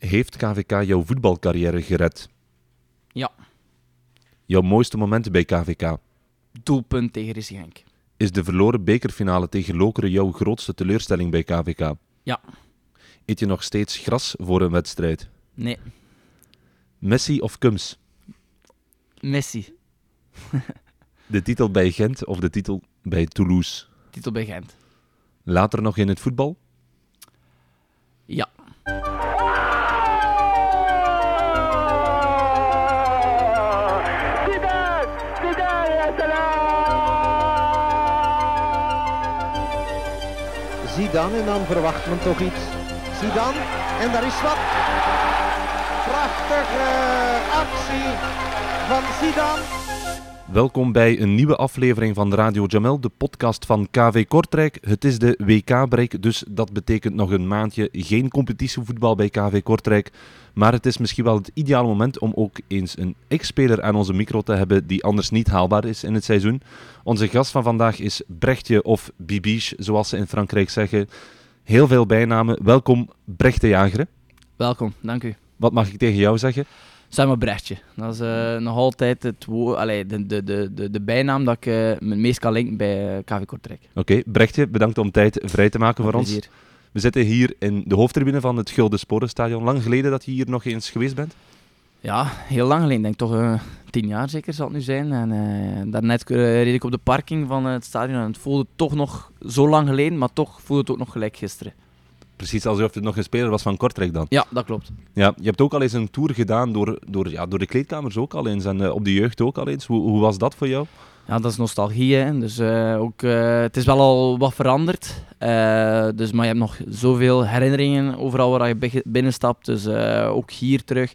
Heeft KVK jouw voetbalcarrière gered? Ja. Jouw mooiste momenten bij KVK? Doelpunt tegen Rissi Genk. Is de verloren bekerfinale tegen Lokeren jouw grootste teleurstelling bij KVK? Ja. Eet je nog steeds gras voor een wedstrijd? Nee. Messi of Kums? Messi. De titel bij Gent of de titel bij Toulouse? Titel bij Gent. Later nog in het voetbal? Ja. Zidane en dan verwacht men toch iets. Zidane en daar is wat. Prachtige actie van Zidane. Welkom bij een nieuwe aflevering van Radio Jamel, de podcast van KV Kortrijk. Het is de WK-break, dus dat betekent nog een maandje geen competitievoetbal bij KV Kortrijk. Maar het is misschien wel het ideale moment om ook eens een ex-speler aan onze micro te hebben die anders niet haalbaar is in het seizoen. Onze gast van vandaag is Brechtje of Bibiche, zoals ze in Frankrijk zeggen. Heel veel bijnamen. Welkom Brecht de Jager. Welkom, dank u. Wat mag ik tegen jou zeggen? Samen Brechtje. Dat is eh, nog altijd het Allee, de, de, de, de, bijnaam dat ik eh, me meest kan linken bij eh, KV Kortrijk. Oké, Brechtje, bedankt om tijd vrij te maken voor ons. We zitten hier in de hoofdtribune van het Gulden Sporenstadion. Lang geleden dat je hier nog eens geweest bent? Ja, heel lang geleden. Denk toch tien jaar zeker zal het nu zijn. En eh, daarnet reed ik op de parking van het stadion en het voelde toch nog zo lang geleden, maar toch voelde het ook nog gelijk gisteren. Precies alsof het nog een speler was van Kortrijk dan. Ja, dat klopt. Ja, je hebt ook al eens een tour gedaan door, door, ja, door de kleedkamers ook al eens en eh, op de jeugd ook al eens. Hoe, hoe was dat voor jou? Ja, dat is nostalgie. Hè. Dus, eh, ook, eh, het is wel al wat veranderd. Eh, dus, maar je hebt nog zoveel herinneringen overal waar je binnenstapt. Dus ook hier terug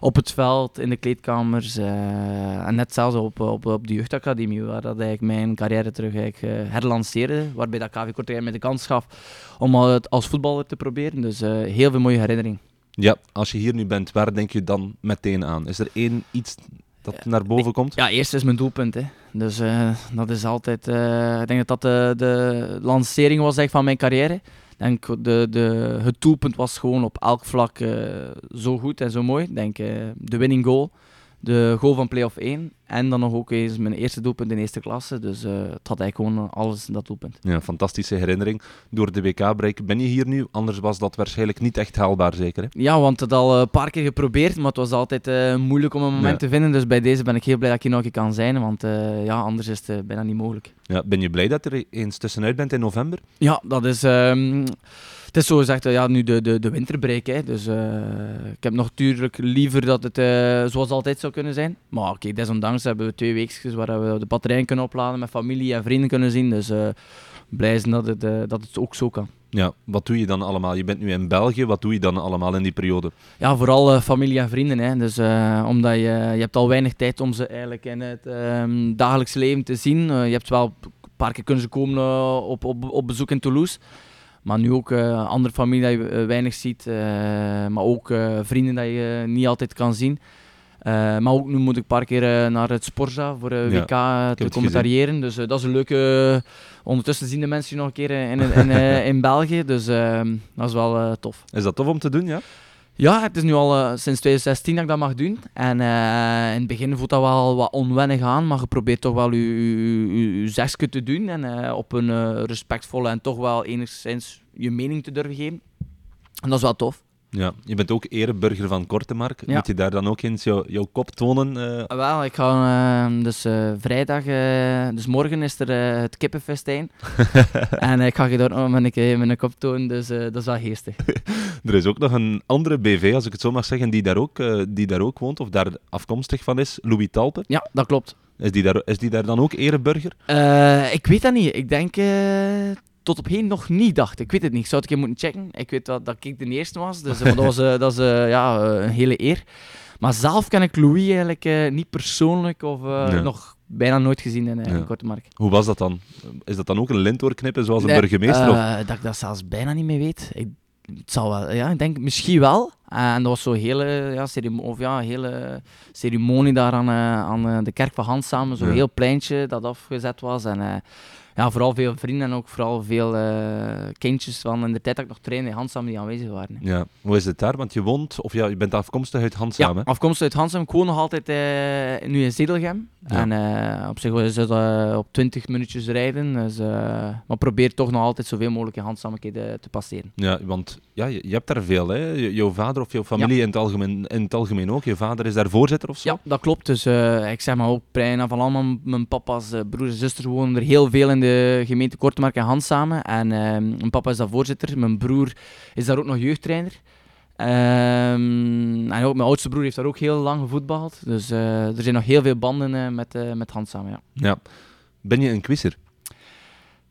op het veld, in de kleedkamers. en net zelfs op, op, op de jeugdacademie, waar dat eigenlijk mijn carrière terug eigenlijk, herlanceerde. Waarbij dat KV Kortrijk mij de kans gaf om het als voetballer te proberen. Dus heel veel mooie herinneringen. Ja, als je hier nu bent, waar denk je dan meteen aan? Is er één iets dat naar boven komt? Ja, eerst is mijn doelpunt. Hè. Dus eh, dat is altijd. eh, ik denk dat dat de, de lancering was eigenlijk van mijn carrière. Denk de, de, het doelpunt was gewoon op elk vlak eh, zo goed en zo mooi. Ik denk eh, de winning goal, de goal van play-off 1 en dan nog ook eens mijn eerste doelpunt in eerste klasse. Dus eh, het had eigenlijk gewoon alles in dat doelpunt. Ja, fantastische herinnering. Door de WK-break ben je hier nu, anders was dat waarschijnlijk niet echt haalbaar, zeker hè? Ja, want het al een paar keer geprobeerd, maar het was altijd eh, moeilijk om een moment Ja. te vinden. Dus bij deze ben ik heel blij dat ik hier nog een keer kan zijn, want eh, ja, anders is het eh, bijna niet mogelijk. Ja, ben je blij dat er eens tussenuit bent in november? Ja, dat is. ehm, het is zo gezegd, eh, ja, nu de, de, de winterbreak. Hè, dus eh, ik heb natuurlijk liever dat het eh, zoals altijd zou kunnen zijn. Maar oké, desondanks hebben we twee weekjes waar we de batterijen kunnen opladen, met familie en vrienden kunnen zien. Dus eh, blij zijn dat het, dat het ook zo kan. Ja, wat doe je dan allemaal? Je bent nu in België, wat doe je dan allemaal in die periode? Ja, vooral familie en vrienden. Hè. Dus, omdat je, je hebt al weinig tijd om ze eigenlijk in het ehm, dagelijks leven te zien. Je hebt wel een paar keer kunnen ze komen op, op, op bezoek in Toulouse. Maar nu ook eh, andere familie dat je eh, weinig ziet. eh, maar ook vrienden dat je niet altijd kan zien. Maar ook nu moet ik een paar keer naar het Sporza voor Ja, WK te commentariëren. Dus dat is een leuke... ondertussen zien de mensen je nog een keer in, in, eh, in België. Dus ehm, dat is wel tof. Is dat tof om te doen, ja? Ja, het is nu al eh, sinds 2016 dat ik dat mag doen. En eh, in het begin voelt dat wel wat onwennig aan, maar je probeert toch wel je, je, je, je zegje te doen en eh, op een respectvolle en toch wel enigszins je mening te durven geven. En dat is wel tof. Ja, je bent ook ereburger van Kortemark. Ja. Moet je daar dan ook eens jou- jouw kop tonen? Ah, Wel, ik ga eh, dus eh, vrijdag, eh, dus morgen is er het kippenfestijn. en ik ga je daar nog met een kop tonen, dus dat is wel geestig. Er is ook nog een andere BV, als ik het zo mag zeggen, die daar ook, die daar ook woont, of daar afkomstig van is, Louis Talpe. Ja, dat klopt. Is die daar, is die daar dan ook ereburger? Ik weet dat niet. Ik denk tot op heden nog niet, dacht ik. Weet het niet. Ik zou het een keer moeten checken. Ik weet wel dat ik de eerste was, dus eh, dat was eh, dat is, eh, ja, een hele eer. Maar zelf ken ik Louis eigenlijk niet persoonlijk of Nee. nog bijna nooit gezien in, Ja. Kortemark. Hoe was dat dan? Is dat dan ook een lint doorknippen zoals een Nee, burgemeester? of? dat ik dat zelfs bijna niet meer weet. Ik, het zal wel, ja, ik denk misschien wel. En dat was zo'n hele, ja, ceremo of ja, hele ceremonie daar aan, aan de kerk van Hans samen. Zo'n Ja. heel pleintje dat afgezet was. En ja, vooral veel vrienden en ook vooral veel kindjes van in de tijd dat ik nog trainde in Handsam die aanwezig waren. Ja, hoe is het daar? Want je woont, of ja, je bent afkomstig uit Handsam, Ja, hè? afkomstig uit Handsam. Ik woon nog altijd uh, nu in Zedelgem. Ja. En uh, op zich is het op 20 minuutjes rijden. Dus, maar probeer toch nog altijd zoveel mogelijk in Handsam te passeren. Ja, want ja, je, je hebt daar veel, hè? Je- jouw vader of jouw familie Ja. in, het algemeen, in het algemeen ook. Je vader is daar voorzitter of zo? Ja, dat klopt. Dus eh, ik zeg maar ook bijna van allemaal mijn papa's eh, broers en zusters wonen er heel veel in de gemeente Kortemark en Hans samen. En eh, mijn papa is daar voorzitter. Mijn broer is daar ook nog jeugdtrainer. Ehm, en ook mijn oudste broer heeft daar ook heel lang gevoetbald. Dus eh, er zijn nog heel veel banden eh, met, eh, met Hans samen, ja. Ja. Ben je een quizzer?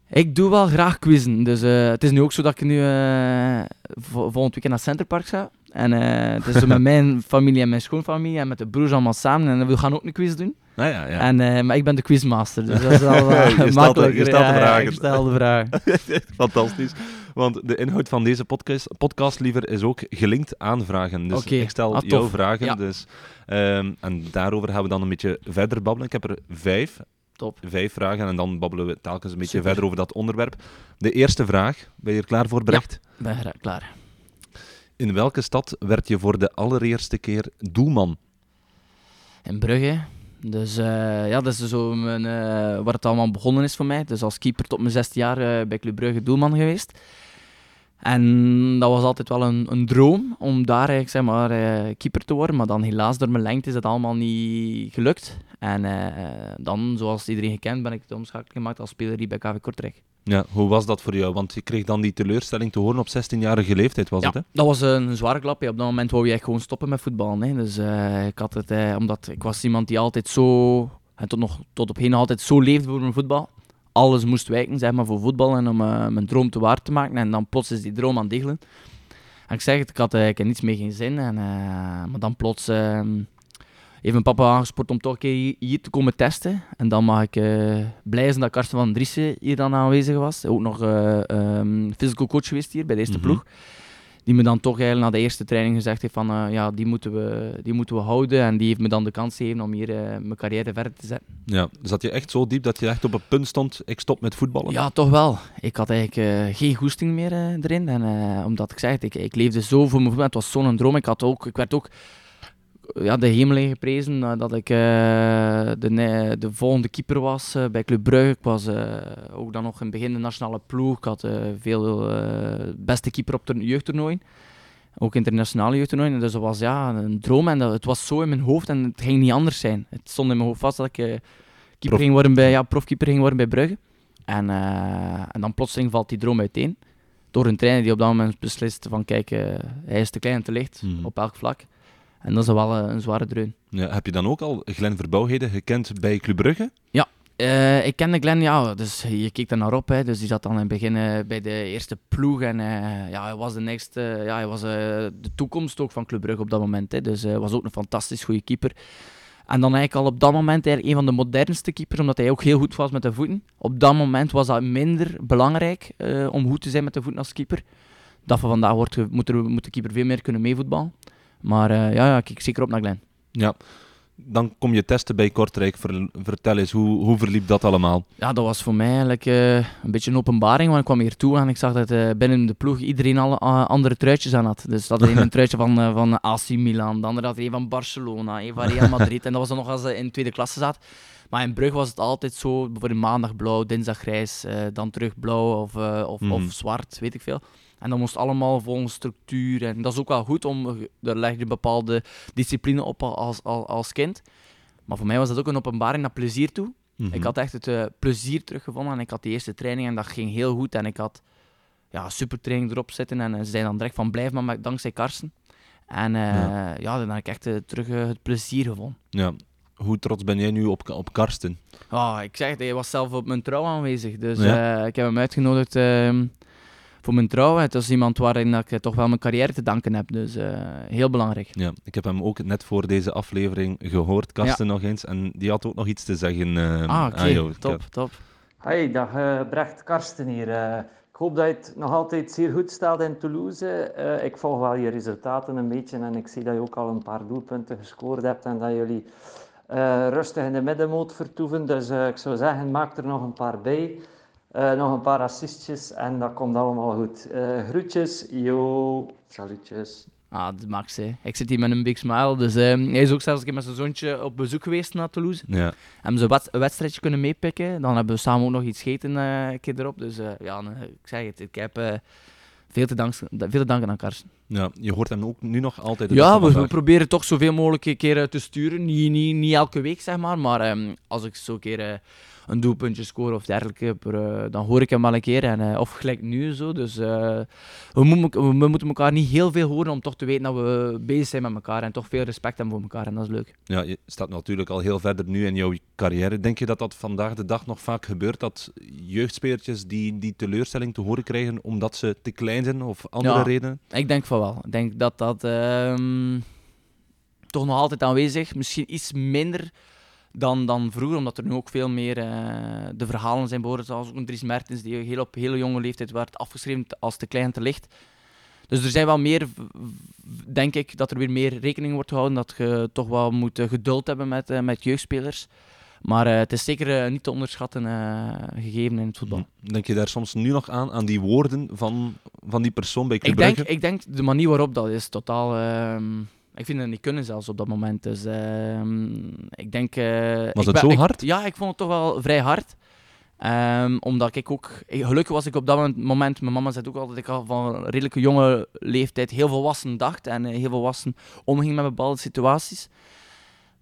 Ik doe wel graag quizzen. Dus het is nu ook zo dat ik nu eh, vo- volgend weekend naar Centerpark ga. En het is zo met mijn familie en mijn schoonfamilie en met de broers allemaal samen. En we gaan ook een quiz doen. Nou ja, ja. En, eh, maar ik ben de quizmaster, dus dat is uh, stelt de- makkelijker. je stelt de ja, vragen. ik stel de vragen. Fantastisch. Want de inhoud van deze podcast, podcast liever, is ook gelinkt aan vragen. Dus ik stel Ah, jouw vragen. Ja. Dus, ehm, en daarover gaan we dan een beetje verder babbelen. Ik heb er vijf, Top. vijf vragen en dan babbelen we telkens een beetje Super. verder over dat onderwerp. De eerste vraag, ben je er klaar voor, Brecht? Ik ben gra- klaar. In welke stad werd je voor de allereerste keer doelman? In Brugge. Dus eh, ja, dat is zo mijn, eh, waar het allemaal begonnen is voor mij. Dus als keeper tot mijn zesde jaar eh, bij Club Brugge doelman geweest. En dat was altijd wel een, een droom om daar eigenlijk, zeg maar, eh, keeper te worden. Maar dan helaas door mijn lengte is dat allemaal niet gelukt. En eh, dan, zoals iedereen gekend, ben ik de omschakeling gemaakt als speler hier bij KV Kortrijk. Ja, hoe was dat voor jou? Want je kreeg dan die teleurstelling te horen op 16-jarige leeftijd, was ja, het hè? dat was een zware klap. Op dat moment wou je echt gewoon stoppen met voetballen. Hè. Dus eh, ik had het, omdat ik was iemand die altijd zo, en tot, nog, tot op heden altijd zo leefde voor mijn voetbal. Alles moest wijken, zeg maar, voor voetbal en om eh, mijn droom te waar te maken. En dan plots is die droom aan het diggelen. En ik zeg het, ik had eigenlijk niets meer geen zin. En, eh, maar dan plots eh, heeft mijn papa aangespoord om toch een keer hier- te komen testen. En dan mag ik eh, blij zijn dat Karsten van Driessen hier dan aanwezig was. Ook nog ehm, physical coach geweest hier bij de eerste Mhm. ploeg. Die me dan toch eigenlijk na de eerste training gezegd heeft van eh, ja, die moeten, we, die moeten we houden. En die heeft me dan de kans gegeven om hier eh, mijn carrière verder te zetten. Ja, zat je echt zo diep dat je echt op het punt stond, ik stop met voetballen? Ja, toch wel. Ik had eigenlijk eh, geen goesting meer erin. En, omdat ik zei, het, ik, ik leefde zo voor mijn voetbal. Het was zo'n droom. Ik, had ook, ik werd ook ja, de hemel in geprezen eh, dat ik eh, de, de volgende keeper was eh, bij Club Brugge. Ik was ook dan nog in het begin de nationale ploeg. Ik had veel beste keeper op de jeugdtoernooien. Ook internationale jeugdtoernooien. Dus dat was ja, een droom. En dat, het was zo in mijn hoofd en het ging niet anders zijn. Het stond in mijn hoofd vast dat ik keeper Prof- ging worden bij, ja, profkeeper ging worden bij Brugge. En, en dan plotseling valt die droom uiteen. Door een trainer die op dat moment beslist van kijk, hij is te klein en te licht Mhm. op elk vlak. En dat is wel eh, een zware dreun. Ja, heb je dan ook al Glenn Verbouwheden gekend bij Club Brugge? Eh, ik kende Glenn, ja, dus je keek er naar op. Hè, dus die zat dan in het begin eh, bij de eerste ploeg. En ja, hij was de next, ja, hij was de toekomst ook van Club Brugge op dat moment. Hè, dus hij was ook een fantastisch goede keeper. En dan eigenlijk al op dat moment eigenlijk een van de modernste keepers, omdat hij ook heel goed was met de voeten. Op dat moment was dat minder belangrijk om goed te zijn met de voeten als keeper. Dat van vandaag wordt, er, moet de keeper veel meer kunnen meevoetballen. Maar eh, ja, ja, ik kijk zeker op naar Glenn. Ja. Dan kom je testen bij Kortrijk. Ver- vertel eens, hoe, hoe verliep dat allemaal? Ja, dat was voor mij eigenlijk eh, een beetje een openbaring, want ik kwam hier toe en ik zag dat eh, binnen de ploeg iedereen alle andere truitjes aan had. Dus dat een een truitje van, van AC Milan, de andere had er een van Barcelona, een van Real Madrid. en dat was dan nog als ze in tweede klasse zat. Maar in Brugge was het altijd zo, bijvoorbeeld maandag blauw, dinsdag grijs, dan terug blauw of, of, Mhm. of zwart, weet ik veel. En dat moest allemaal volgens structuur. En dat is ook wel goed, om, daar leg je een bepaalde discipline op als, als, als kind. Maar voor mij was dat ook een openbaring naar plezier toe. Mhm. Ik had echt het eh, plezier teruggevonden en ik had die eerste training en dat ging heel goed. En ik had ja, super training erop zitten en eh, ze zeiden dan direct van blijf maar met- dankzij Karsten. En eh, Ja. ja. dan heb ik echt terug het plezier gevonden. Ja. Hoe trots ben jij nu op, op Karsten? Ah, ik zeg hij was zelf op mijn trouw aanwezig. Dus Ja. ik heb hem uitgenodigd ehm, voor mijn trouw. Het is iemand waarin dat ik toch wel mijn carrière te danken heb. Dus eh, heel belangrijk. Ja, ik heb hem ook net voor deze aflevering gehoord, Karsten nog eens. En die had ook nog iets te zeggen eh, ah, aan jou. Top, top. Hey, dag eh, Brecht Karsten hier. Eh, Ik hoop dat je het nog altijd zeer goed stelt in Toulouse. Eh, ik volg wel je resultaten een beetje en ik zie dat je ook al een paar doelpunten gescoord hebt en dat jullie uh, rustig in de middenmoot vertoeven. Dus uh, ik zou zeggen, maak er nog een paar bij. Nog een paar assistjes en dat komt allemaal goed. groetjes, yo, salutjes. Ah, dat Max, hè. Ik zit hier met een big smile. Dus uh, hij is ook zelfs een keer met zijn zoontje op bezoek geweest naar Toulouse. Ja. Hebben ze een wedstrijdje kunnen meepikken. Dan hebben we samen ook nog iets gegeten uh, een keer erop. Dus uh, ja, ik zeg het, ik heb veel, te danken, veel te danken aan Karsten. Ja, je hoort hem ook nu nog altijd. Ja, we, we, proberen toch zoveel mogelijk een keer te sturen. Niet, niet, niet elke week, zeg maar. Maar um, als ik zo een keer een doelpuntje scoren of dergelijke, per, dan hoor ik hem wel een keer. En, uh, of gelijk nu zo. Dus uh, we, moeten, we moeten elkaar niet heel veel horen om toch te weten dat we bezig zijn met elkaar. En toch veel respect hebben voor elkaar. En dat is leuk. Ja, je staat natuurlijk al heel verder nu in jouw carrière. Denk je dat dat vandaag de dag nog vaak gebeurt? Dat jeugdspelertjes die, die teleurstelling te horen krijgen omdat ze te klein zijn of andere ja, redenen? Ik denk van wel. Ik denk dat dat um, toch nog altijd aanwezig Misschien iets minder dan, dan vroeger, omdat er nu ook veel meer uh, de verhalen zijn behoren, zoals ook Dries Mertens, die heel op hele jonge leeftijd werd afgeschreven als te klein te licht. Dus er zijn wel meer, denk ik, dat er weer meer rekening wordt gehouden, dat je toch wel moet geduld hebben met, uh, met jeugdspelers. Maar uh, het is zeker niet te onderschatten gegeven in het voetbal. Denk je daar soms nu nog aan, aan die woorden van, van die persoon bij Club ik denk, ik denk de manier waarop dat is totaal... Ehm, ik vind het niet kunnen zelfs op dat moment. Dus uh, ik denk... Uh, was ik het zo hard? ja, ik vond het toch wel vrij hard. Um, omdat ik ook... Gelukkig was ik op dat moment... Mijn mama zei ook altijd dat ik al van een redelijke jonge leeftijd heel volwassen dacht. En heel volwassen omging met bepaalde situaties.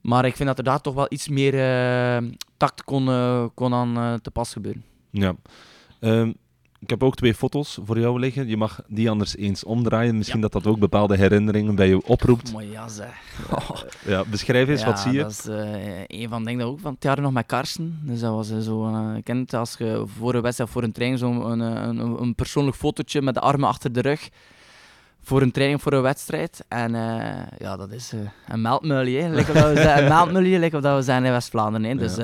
Maar ik vind dat er daar toch wel iets meer uh, tact kon, kon aan te pas gebeuren. Ja. Um, ik heb ook twee foto's voor jou liggen. Je mag die anders eens omdraaien. Misschien dat dat ook bepaalde herinneringen bij je oproept. Mooi ja, zeg. ja, beschrijf eens, ja, wat zie je? dat is uh, een van de dingen ook van het jaar nog met Karsten. Dus dat was uh, zo, uh, kent als je voor een wedstrijd, voor een training, zo'n een, een, een, persoonlijk fotootje met de armen achter de rug. Voor een training, voor een wedstrijd. En ja, dat is een meldmulie, lekker dat we zijn. Een lekker dat we zijn in West-Vlaanderen. Dus,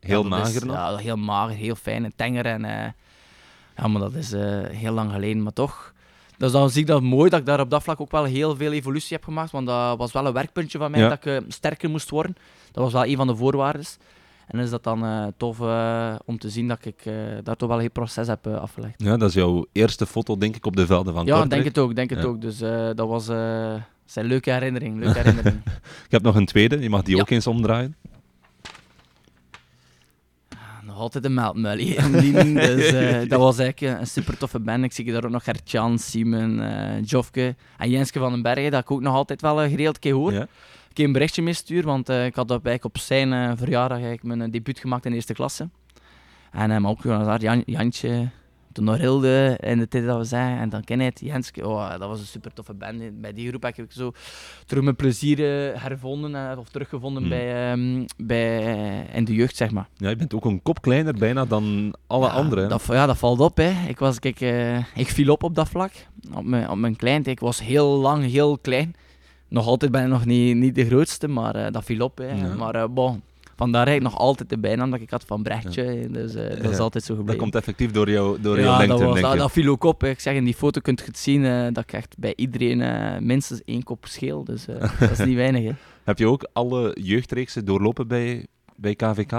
heel ja, mager is, nog? Ja, heel mager, heel fijn en tenger en... Ja, maar dat is uh, heel lang geleden, maar toch. Dus dan zie ik dat mooi dat ik daar op dat vlak ook wel heel veel evolutie heb gemaakt. Want dat was wel een werkpuntje van mij, ja. dat ik uh, sterker moest worden. Dat was wel een van de voorwaarden. En is dat dan uh, tof om te zien dat ik daar toch wel een heel proces heb afgelegd. Ja, dat is jouw eerste foto, denk ik, op de velden van Ja, Kortrijk. denk het ook. Denk het ook. Dus dat was zijn leuke herinnering. Leuke herinnering. ik heb nog een tweede, je mag die ja. ook eens omdraaien. Altijd een meldmulie. dus, uh, dat was eigenlijk een super toffe band. Ik zie daar ook nog Gertjan, Simon, uh, Jofke en Jenske van den Bergen, dat ik ook nog altijd wel uh, geregeld keer hoor. Ja. Ik een berichtje meestuur, want ik had op, eigenlijk op zijn verjaardag eigenlijk mijn debuut gemaakt in de eerste klasse. En maar ook daar, Jan, Jantje, toen nog Hilde in de tijd dat we zijn. En dan ken het, Jenske. Oh, dat was een super toffe band. Bij die groep heb ik zo terug mijn plezier hervonden of teruggevonden Hmm. bij, um, bij, in de jeugd, zeg maar. Ja, je bent ook een kop kleiner bijna dan alle ja, anderen. Dat, ja, dat valt op. Hè. Ik, was, kijk, uh, ik viel op op dat vlak. Op mijn, op mijn klein. Ik was heel lang, heel klein. Nog altijd ben ik nog niet, niet de grootste, maar uh, dat viel op. Hè. Ja. Maar uh, bon, vandaar eigenlijk nog altijd de bijnaam dat ik had van Brechtje. Dus dat is altijd zo gebleven. Dat komt effectief door, jou, door jouw lengte, dat, was, denk dat, dat viel ook op. Hè. Ik zeg, in die foto kunt je het zien dat ik echt bij iedereen minstens één kop scheel. Dus dat is niet weinig. Hè. Heb je ook alle jeugdreeksen doorlopen bij, bij KVK?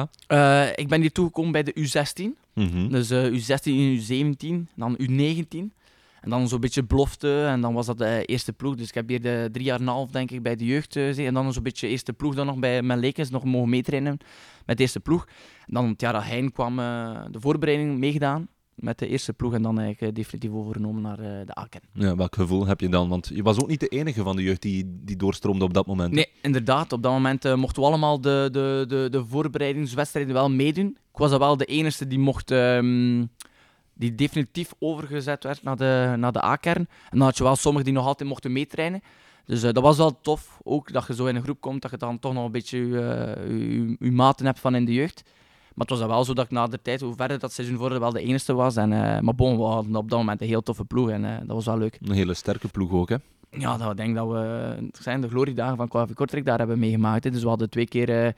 Ik ben hier toegekomen bij de U16. Mm -hmm. Dus uh, U16, U17, dan U19. En dan zo'n beetje belofte. En dan was dat de eerste ploeg. Dus ik heb hier de drie jaar en een half, denk ik, bij de jeugd gezeten. En dan zo'n beetje eerste ploeg dan nog bij mijn lekens nog mogen meetrainen met de eerste ploeg. En dan het jaar dat Hein kwam, uh, de voorbereiding meegedaan met de eerste ploeg. En dan eigenlijk definitief overgenomen naar de Aken. Ja, welk gevoel heb je dan? Want je was ook niet de enige van de jeugd die, die doorstroomde op dat moment. Nee, inderdaad. Op dat moment uh, mochten we allemaal de, de, de, de voorbereidingswedstrijden wel meedoen. Ik was wel de enige die mocht... Um, die definitief overgezet werd naar de, naar de A-kern. En dan had je wel sommigen die nog altijd mochten meetrainen. Dus uh, dat was wel tof, ook dat je zo in een groep komt, dat je dan toch nog een beetje je uh, maten hebt van in de jeugd. Maar het was dan wel zo dat ik na de tijd, hoe verder dat seizoen vorderde, wel de enige was. En, uh, maar bon, we hadden op dat moment een heel toffe ploeg en dat was wel leuk. Een hele sterke ploeg ook, hè? Ja, dat, ik denk dat we, zijn de gloriedagen van KV Kortrijk daar hebben meegemaakt. Hè. Dus we hadden twee keer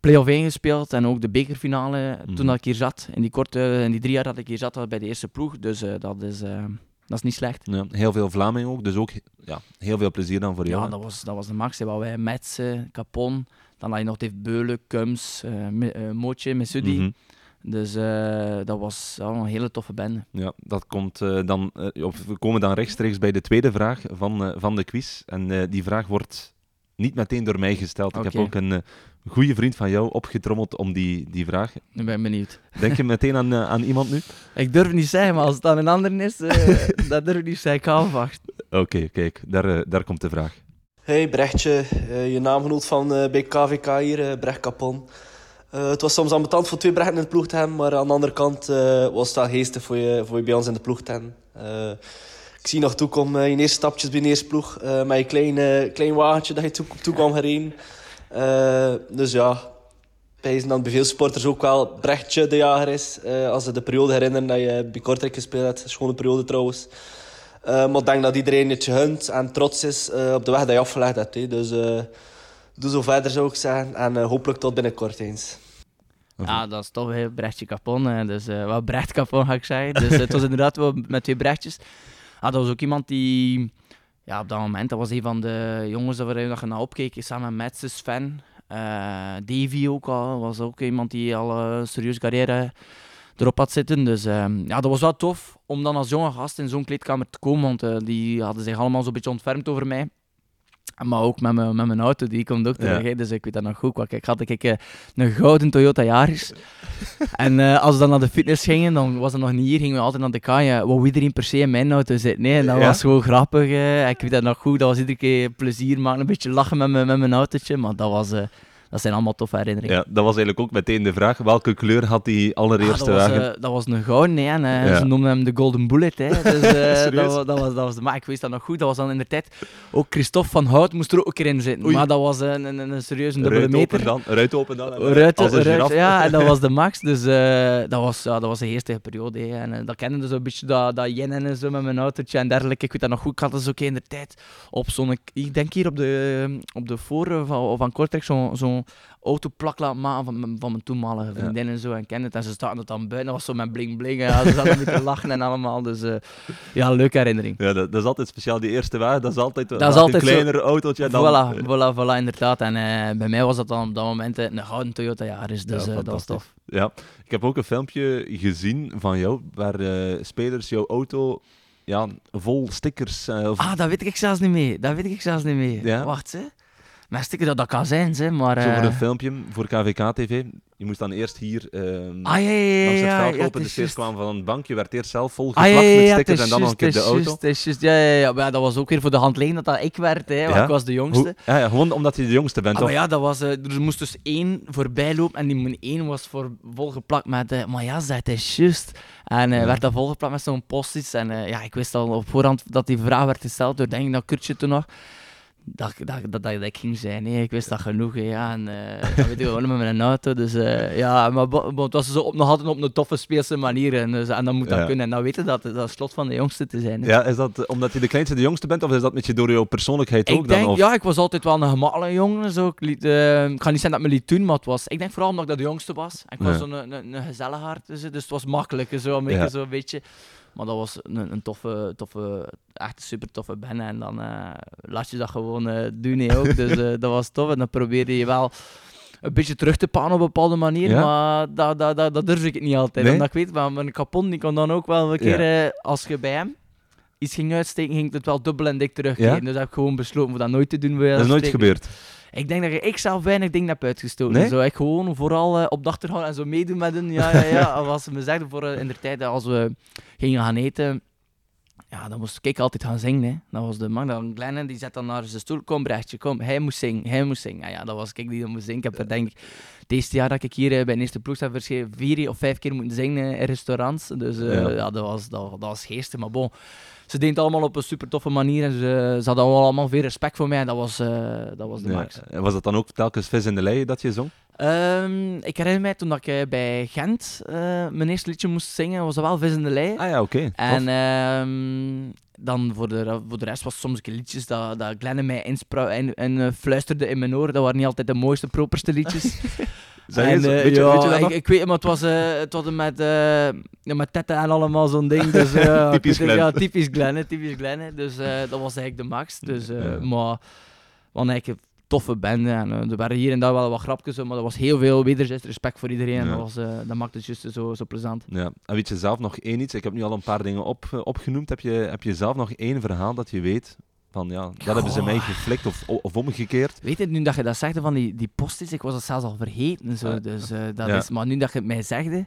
play-off 1 gespeeld en ook de bekerfinale Mhm. toen dat ik hier zat. In die korte, in die drie jaar dat ik hier zat, bij de eerste ploeg. Dus eh, dat, is, eh, dat is niet slecht. Ja, heel veel Vlaming ook, dus ook ja, heel veel plezier dan voor jou. Ja, hè? dat was, dat was de max. hè. Wat wij Metsen, Capon, dan had je nog Dave Beulen, Kums, eh, Mootje, Mesudi. Mhm. Dus dat was ja, een hele toffe bende. Ja, dat komt dan, of we komen dan rechtstreeks bij de tweede vraag van, van de quiz. En die vraag wordt niet meteen door mij gesteld. Ik heb ook een eh, goede vriend van jou opgetrommeld om die, die vraag. Ik ben benieuwd. Denk je meteen aan, eh, aan iemand nu? Ik durf niet zeggen, maar als het dan een ander is, eh, dat durf ik niet zeggen. Ik ga afwachten. Oké, kijk, daar, daar komt de vraag. Hey Brechtje, eh, je naamgenoot van eh, bij KVK hier, Brecht Capon. Eh, het was soms ambetant voor twee Brechten in de ploeg te hebben, maar aan de andere kant eh, was het wel geestig voor je, voor je bij ons in de ploeg te hebben. Ik zie nog toekom eh, je eerste stapjes bij de eerste ploeg eh, met je klein, klein wagentje dat je toe, toe kwam gereden. Eh, dus ja, zijn dan bij veel sporters ook wel Brechtje de jager is. eh, als ze de periode herinneren dat je bij Kortrijk gespeeld hebt. Schone periode trouwens. Eh, maar ik denk dat iedereen het je gunt en trots is eh, op de weg die je afgelegd hebt. hè. Dus eh, doe zo verder zou ik zeggen. En eh, hopelijk tot binnenkort eens. Ja, dat is toch weer Brechtje Capon. Dus eh wat Brecht Capon ga ik zeggen. Dus het was inderdaad wel met twee Brechtjes. Ah, dat was ook iemand die... Ja, op dat moment, dat was een van de jongens waar je naar opkeek. Samen met zijn Sven. Eh, Davy ook al. Was ook iemand die al een serieuze carrière erop had zitten. Dus ehm, ja, dat was wel tof om dan als jonge gast in zo'n kleedkamer te komen. Want eh, die hadden zich allemaal zo'n beetje ontfermd over mij. Maar ook met mijn, met mijn auto, die ook terug. Ja. Dus ik weet dat nog goed. Ik had ik, eh, een gouden Toyota Yaris. en eh, als we dan naar de fitness gingen, dan was het nog niet hier, gingen we altijd naar de kaaien. Wou iedereen per se in mijn auto zitten? Nee, en dat Ja. was gewoon grappig. eh. Ik weet dat nog goed. Dat was iedere keer plezier maken, een beetje lachen met mijn, met mijn autootje. Maar dat, was, eh, dat zijn allemaal toffe herinneringen. Ja, dat was eigenlijk ook meteen de vraag. Welke kleur had die Ah, allereerste dat, was, wagen? eh, dat was een gouden, nee, en, eh, Ja. ze noemden hem de Golden Bullet. Hè. Dus, eh, dat, wa- dat, was, dat was de, maar ik wist dat nog goed. Dat was dan in de tijd. Ook Christophe van Hout moest er ook een keer in zitten. Oei. Maar dat was een, een, een serieuze dubbele Ruit meter. open dan. Ruit open dan. en, Ruit, als een ruit- ja, en dat was de max. Dus dat, was, ja, dat was een geestige periode. hè. En dat kende dus een beetje dat, dat jennen en zo met mijn autootje en dergelijke. Ik weet dat nog goed. Ik had dus ook in de tijd op zo'n... Ik denk hier op de, op de voor van, van Kortrijk zo'n zo'n autoplak laten maken van, mijn- van mijn toenmalige vriendin en zo. En kende het. En ze staat het dan buiten. Dat was zo met bling bling. En ja, ze zaten met te lachen en allemaal. Dus eh, ja, leuke herinnering. Ja, dat, dat is altijd speciaal. Die eerste wagen, dat is altijd, Dat is altijd een zo- kleiner autootje. En dan, voilà, eh, voilà, voilà, inderdaad. En eh, bij mij was dat dan op dat moment eh, een gouden Toyota Yaris. Dus Ja, eh, dat was fantastisch. tof. Ja, ik heb ook een filmpje gezien van jou, waar eh, spelers jouw auto ja, vol stickers... eh, of Ah, dat weet ik zelfs niet meer. Dat weet ik zelfs niet meer. Ja? Wacht, hè. Maar stikken dat, dat kan zijn, hè. Maar... zo voor eh, een filmpje voor KVK-TV. Je moest dan eerst hier eh, Ah, ja, ja, ja. langs het veld ja, lopen. De steeds juist. kwam van een bankje, werd eerst zelf vol Ah, geplakt ja, ja, met stickers en dan nog een keer de auto. ja, ja, ja. Maar ja, dat was ook weer voor de hand liggen dat dat ik werd, hè. Want ik was de jongste. Hoe- ja, ja, gewoon omdat je de jongste bent, Ah, maar toch? ja, dat was, eh, er moest dus één voorbij lopen en die één was voor, volgeplakt met... eh, maar ja, dat is juist. En eh, Ja. werd dat volgeplakt met zo'n post En eh, ja, ik wist al op voorhand dat die vraag werd gesteld door, denk ik, dat Kurtje toen nog. Dat, dat, dat, dat, ik ging zijn, nee, ik wist dat genoeg. hè, ja, en eh dat weet ik wel met mijn auto. Dus eh, ja, maar het was zo op, nog altijd op een toffe speelse manier. En, dus, en dan moet dat Ja. kunnen. En dan weten dat dat het slot van de jongste te zijn. hè. Ja, is dat omdat je de kleinste de jongste bent, of is dat met je door jouw persoonlijkheid ook dan? Of? ja, ik was altijd wel een gemakkelijke jongen. Zo. Ik, liet, eh, ik ga niet zeggen dat me liet doen, maar het was... Ik denk vooral omdat ik dat de jongste was. En ik was zo'n een, een, een gezelligaard, dus, dus het was makkelijk. Zo, een beetje, zo een beetje. Maar dat was een, een toffe, toffe, echt super toffe band. En dan eh, laat je dat gewoon eh, doen, hè, ook. Dus eh, dat was tof. En dan probeerde je wel een beetje terug te pakken op een bepaalde manier. Ja? Maar dat, dat, dat, dat durf ik niet altijd. Nee? Omdat ik weet, maar mijn kapot die kon dan ook wel een keer, als je bij hem iets ging uitsteken, ging het wel dubbel en dik terugkeren. Ja? Dus heb ik gewoon besloten om dat nooit te doen. Dat is nooit gebeurd. Ik denk dat ik zelf weinig dingen heb uitgestoten. Nee? Zo, ik gewoon vooral eh, op de achtergrond en zo meedoen met hun. Ja, ja, ja. Als ze me zeggen voor eh, in de tijd als we gingen gaan eten, ja, dan moest ik altijd gaan zingen. Hè. Dat was de man, dan Glenn, die zet dan naar zijn stoel. Kom, Brechtje, kom. Hij moest zingen, hij moest zingen. Ja, ja, dat was ik die dan moest zingen. Ik heb er denk ik, het eerste jaar dat ik hier eh, bij de eerste ploeg heb verschenen, vier of vijf keer moeten zingen in restaurants. Dus eh, Ja. ja. dat, was, dat, dat was geestig. Maar bon, ze deden het allemaal op een super toffe manier. En ze, ze hadden allemaal veel respect voor mij. En dat was, eh, dat was de max. En Was dat dan ook telkens vis in de lei dat je zong? Ehm, ik herinner mij toen dat ik eh, bij Gent eh, mijn eerste liedje moest zingen, was dat wel Vis in de Lei. Ah ja, oké. en ehm, dan voor de, voor de rest was het soms liedjes dat, dat Glenn mij inspra en, en fluisterde in mijn oor. Dat waren niet altijd de mooiste, properste liedjes. Zeg En, eens, weet, je, ja, weet je dat ik, weet, maar het was, eh, het was met, eh met tetten en allemaal zo'n ding. Dus, eh, Typisch het, Glenn. Ja, typisch Glenn, hè, typisch Glenn. hè. Dus dat was eigenlijk de max. Dus. Maar, want eigenlijk een toffe bende. En, er waren hier en daar wel wat grapjes, maar er was heel veel wederzijds respect voor iedereen. Ja. dat, was, dat maakte het juist zo, zo plezant. Ja. En weet je zelf nog één iets? Ik heb nu al een paar dingen op, opgenoemd. Heb je, heb je zelf nog één verhaal dat je weet van ja, dat hebben ze mij geflikt of, of omgekeerd? Weet je, nu dat je dat zegt van die, die post ik was het zelfs al vergeten. Zo. Ah, Dus, eh, dat ja. is, maar nu dat je het mij zegde,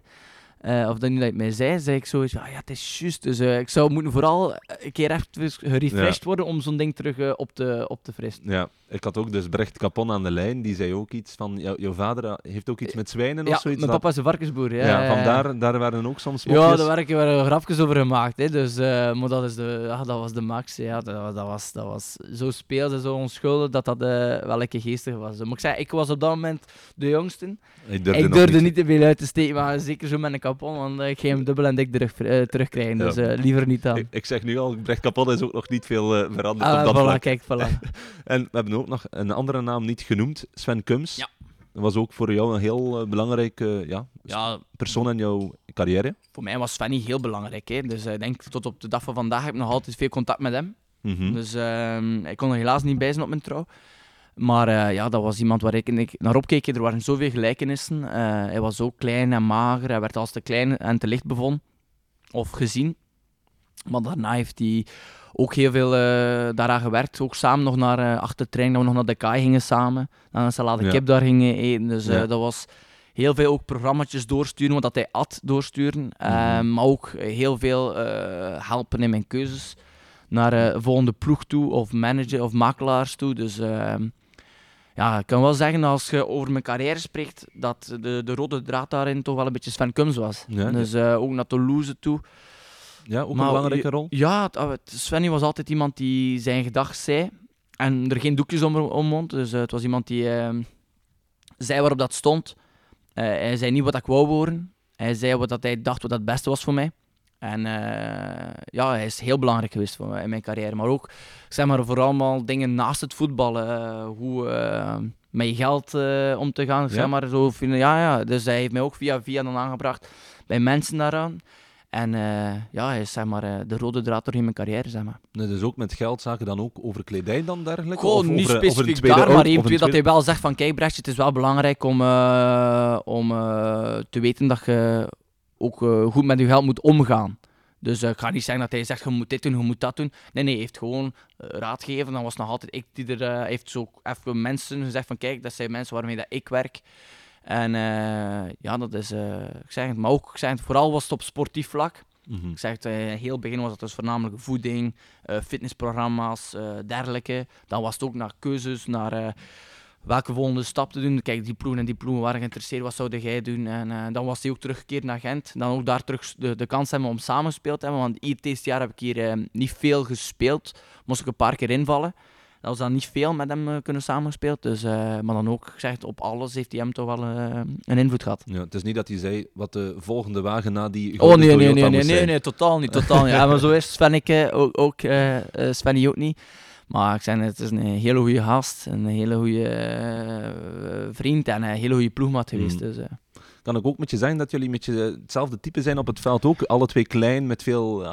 eh, of dat nu dat je het mij zei, zei ik zoiets van, ja, het is juist. Dus eh, ik zou moeten vooral een keer even gerefreshed worden om zo'n ding terug eh, op, te, op te frissen. Ja, ik had ook dus Brecht Capon aan de lijn. Die zei ook iets van, jou- jouw vader heeft ook iets met zwijnen Ja, of zoiets. mijn papa is een varkensboer. Ja, ja, ja, ja. vandaar daar waren ook soms Ja, mopjes. daar waren er grapjes over gemaakt. Hè. Dus, eh, maar dat, is de, ja, dat was de max. Ja. Dat, was- dat, was, dat was zo speels en zo onschuldig dat dat eh, wel lekker geestig was. Maar ik zei, ik was op dat moment de jongste. Ik durfde, ik nog durfde niet. niet te veel uit te steken, maar zeker zo met een kapot, want eh, ik ging hem dubbel en dik terug, terugkrijgen. Ja. Dus liever niet dan. Ik, ik zeg nu al, Brecht Capon is ook nog niet veel veranderd Ah, op dat voilà, vlak. kijk, voilà. En we hebben ook nog een andere naam niet genoemd, Sven Kums. Ja. Dat was ook voor jou een heel eh, belangrijke ja, ja, persoon in jouw carrière. voor mij was Fanny heel belangrijk. Hè. Dus eh, ik denk tot op de dag van vandaag heb ik nog altijd veel contact met hem. Mhm. Dus ehm, ik kon er helaas niet bij zijn op mijn trouw. Maar eh, ja, dat was iemand waar ik, ik naar opkeek. Er waren zoveel gelijkenissen. Eh, hij was ook klein en mager. Hij werd als te klein en te licht bevonden. Of gezien. Maar daarna heeft hij ook heel veel eh, daaraan gewerkt. Ook samen nog naar eh, achter de trein, dat we nog naar de kaai gingen samen. Dan een salade Ja. kip daar gingen eten. Dus eh, Ja. dat was heel veel ook programma's doorsturen, wat dat hij at doorsturen. Mhm. maar ook heel veel helpen in mijn keuzes naar eh volgende ploeg toe, of manager of makelaars toe. Dus ehm, ja, ik kan wel zeggen, als je over mijn carrière spreekt, dat de, de rode draad daarin toch wel een beetje Sven Kums was. Ja, dus ook naar Toulouse toe. Ja, ook Maar een belangrijke rol. Ja, het- Svenny was altijd iemand die zijn gedacht zei. En er geen doekjes om, om mond. Dus eh, het was iemand die ehm, zei waarop dat stond. Eh, hij zei niet wat ik wou horen. Hij zei wat dat hij dacht wat het beste was voor mij. En eh, ja, hij is heel belangrijk geweest voor mij in mijn carrière. Maar ook, zeg maar, voor allemaal dingen naast het voetballen. hoe met je geld om te gaan. Ja. Zeg maar, zo, ja, ja. Dus hij heeft mij ook via via dan aangebracht bij mensen daaraan. En eh, ja, hij is zeg maar, eh, de rode draad door in mijn carrière. Zeg maar. Nee, dus ook met geldzaken dan ook over kledij dan dergelijke? Gewoon Of niet over, een specifiek daar, maar eventueel dat hij wel zegt van kijk Brechtje, het is wel belangrijk om, eh, om eh, te weten dat je ook eh, goed met je geld moet omgaan. Dus eh, ik ga niet zeggen dat hij zegt je moet dit doen, je moet dat doen. Nee, nee, hij heeft gewoon eh, raad gegeven. Dan was nog altijd ik die er eh, heeft zo even mensen gezegd van kijk, dat zijn mensen waarmee dat ik werk. En eh, ja, dat is, eh, ik zeg het, maar ook, ik zeg het, vooral was het op sportief vlak. Mhm. Ik zeg het, eh, het heel begin was het dus voornamelijk voeding, fitnessprogramma's, dergelijke. Dan was het ook naar keuzes, naar welke volgende stap te doen. Kijk, die ploegen en die ploegen waren geïnteresseerd, wat zou jij doen? En dan was hij ook teruggekeerd naar Gent. Dan ook daar terug de, de kans hebben om samen gespeeld te hebben. Want hier, dit jaar heb ik hier niet veel gespeeld. Moest ik een paar keer invallen. Dat was dan niet veel met hem eh, kunnen samengespeeld. Dus, eh, maar dan ook, zeg het, op alles heeft hij hem toch wel eh, een invloed gehad. Ja, het is niet dat hij zei wat de volgende wagen na die Oh nee, nee, nee, nee, nee, totaal niet, totaal niet. Ja, maar zo is Svenneke ook, ook Svenny ook niet. Maar ik zei, het is een hele goede gast, een hele goede vriend en een hele goede ploegmaat geweest. Mhm. Dus. Kan ik ook met je zeggen dat jullie met je hetzelfde type zijn op het veld ook? Alle twee klein, met veel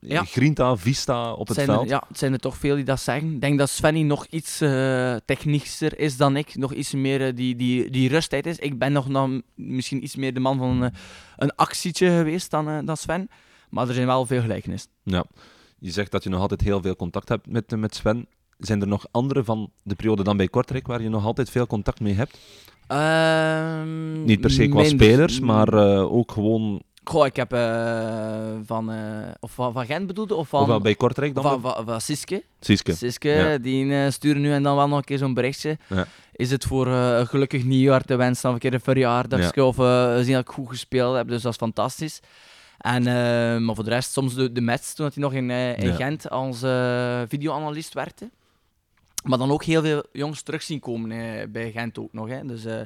Ja. grinta, vista op het zijn er, veld? ja, het zijn er toch veel die dat zeggen. Ik denk dat Svenny nog iets eh technischer is dan ik. Nog iets meer eh, die, die, die rusttijd is. Ik ben nog dan misschien iets meer de man van eh, een actietje geweest dan, eh, dan Sven. Maar er zijn wel veel gelijkenissen. Ja. Je zegt dat je nog altijd heel veel contact hebt met, eh, met Sven. Zijn er nog andere van de periode dan bij Kortrijk waar je nog altijd veel contact mee hebt? Ehm, Niet per se qua spelers, maar eh, ook gewoon Goh, ik heb eh, van, eh, of van, van Gent bedoelde, of van, bij Kortrijk dan? van, van, van Siske. Siske. Siske, Ja. die sturen nu en dan wel nog een keer zo'n berichtje. Ja. Is het voor een gelukkig nieuwjaar te wensen, of een keer een verjaardagje, of zien dat ik goed gespeeld heb, dus dat is fantastisch. En, maar voor de rest, soms de, de match, toen hij nog in, in. Gent als videoanalist werkte. Maar dan ook heel veel jongens terug zien komen eh, bij Gent ook nog. Hè. Dus eh,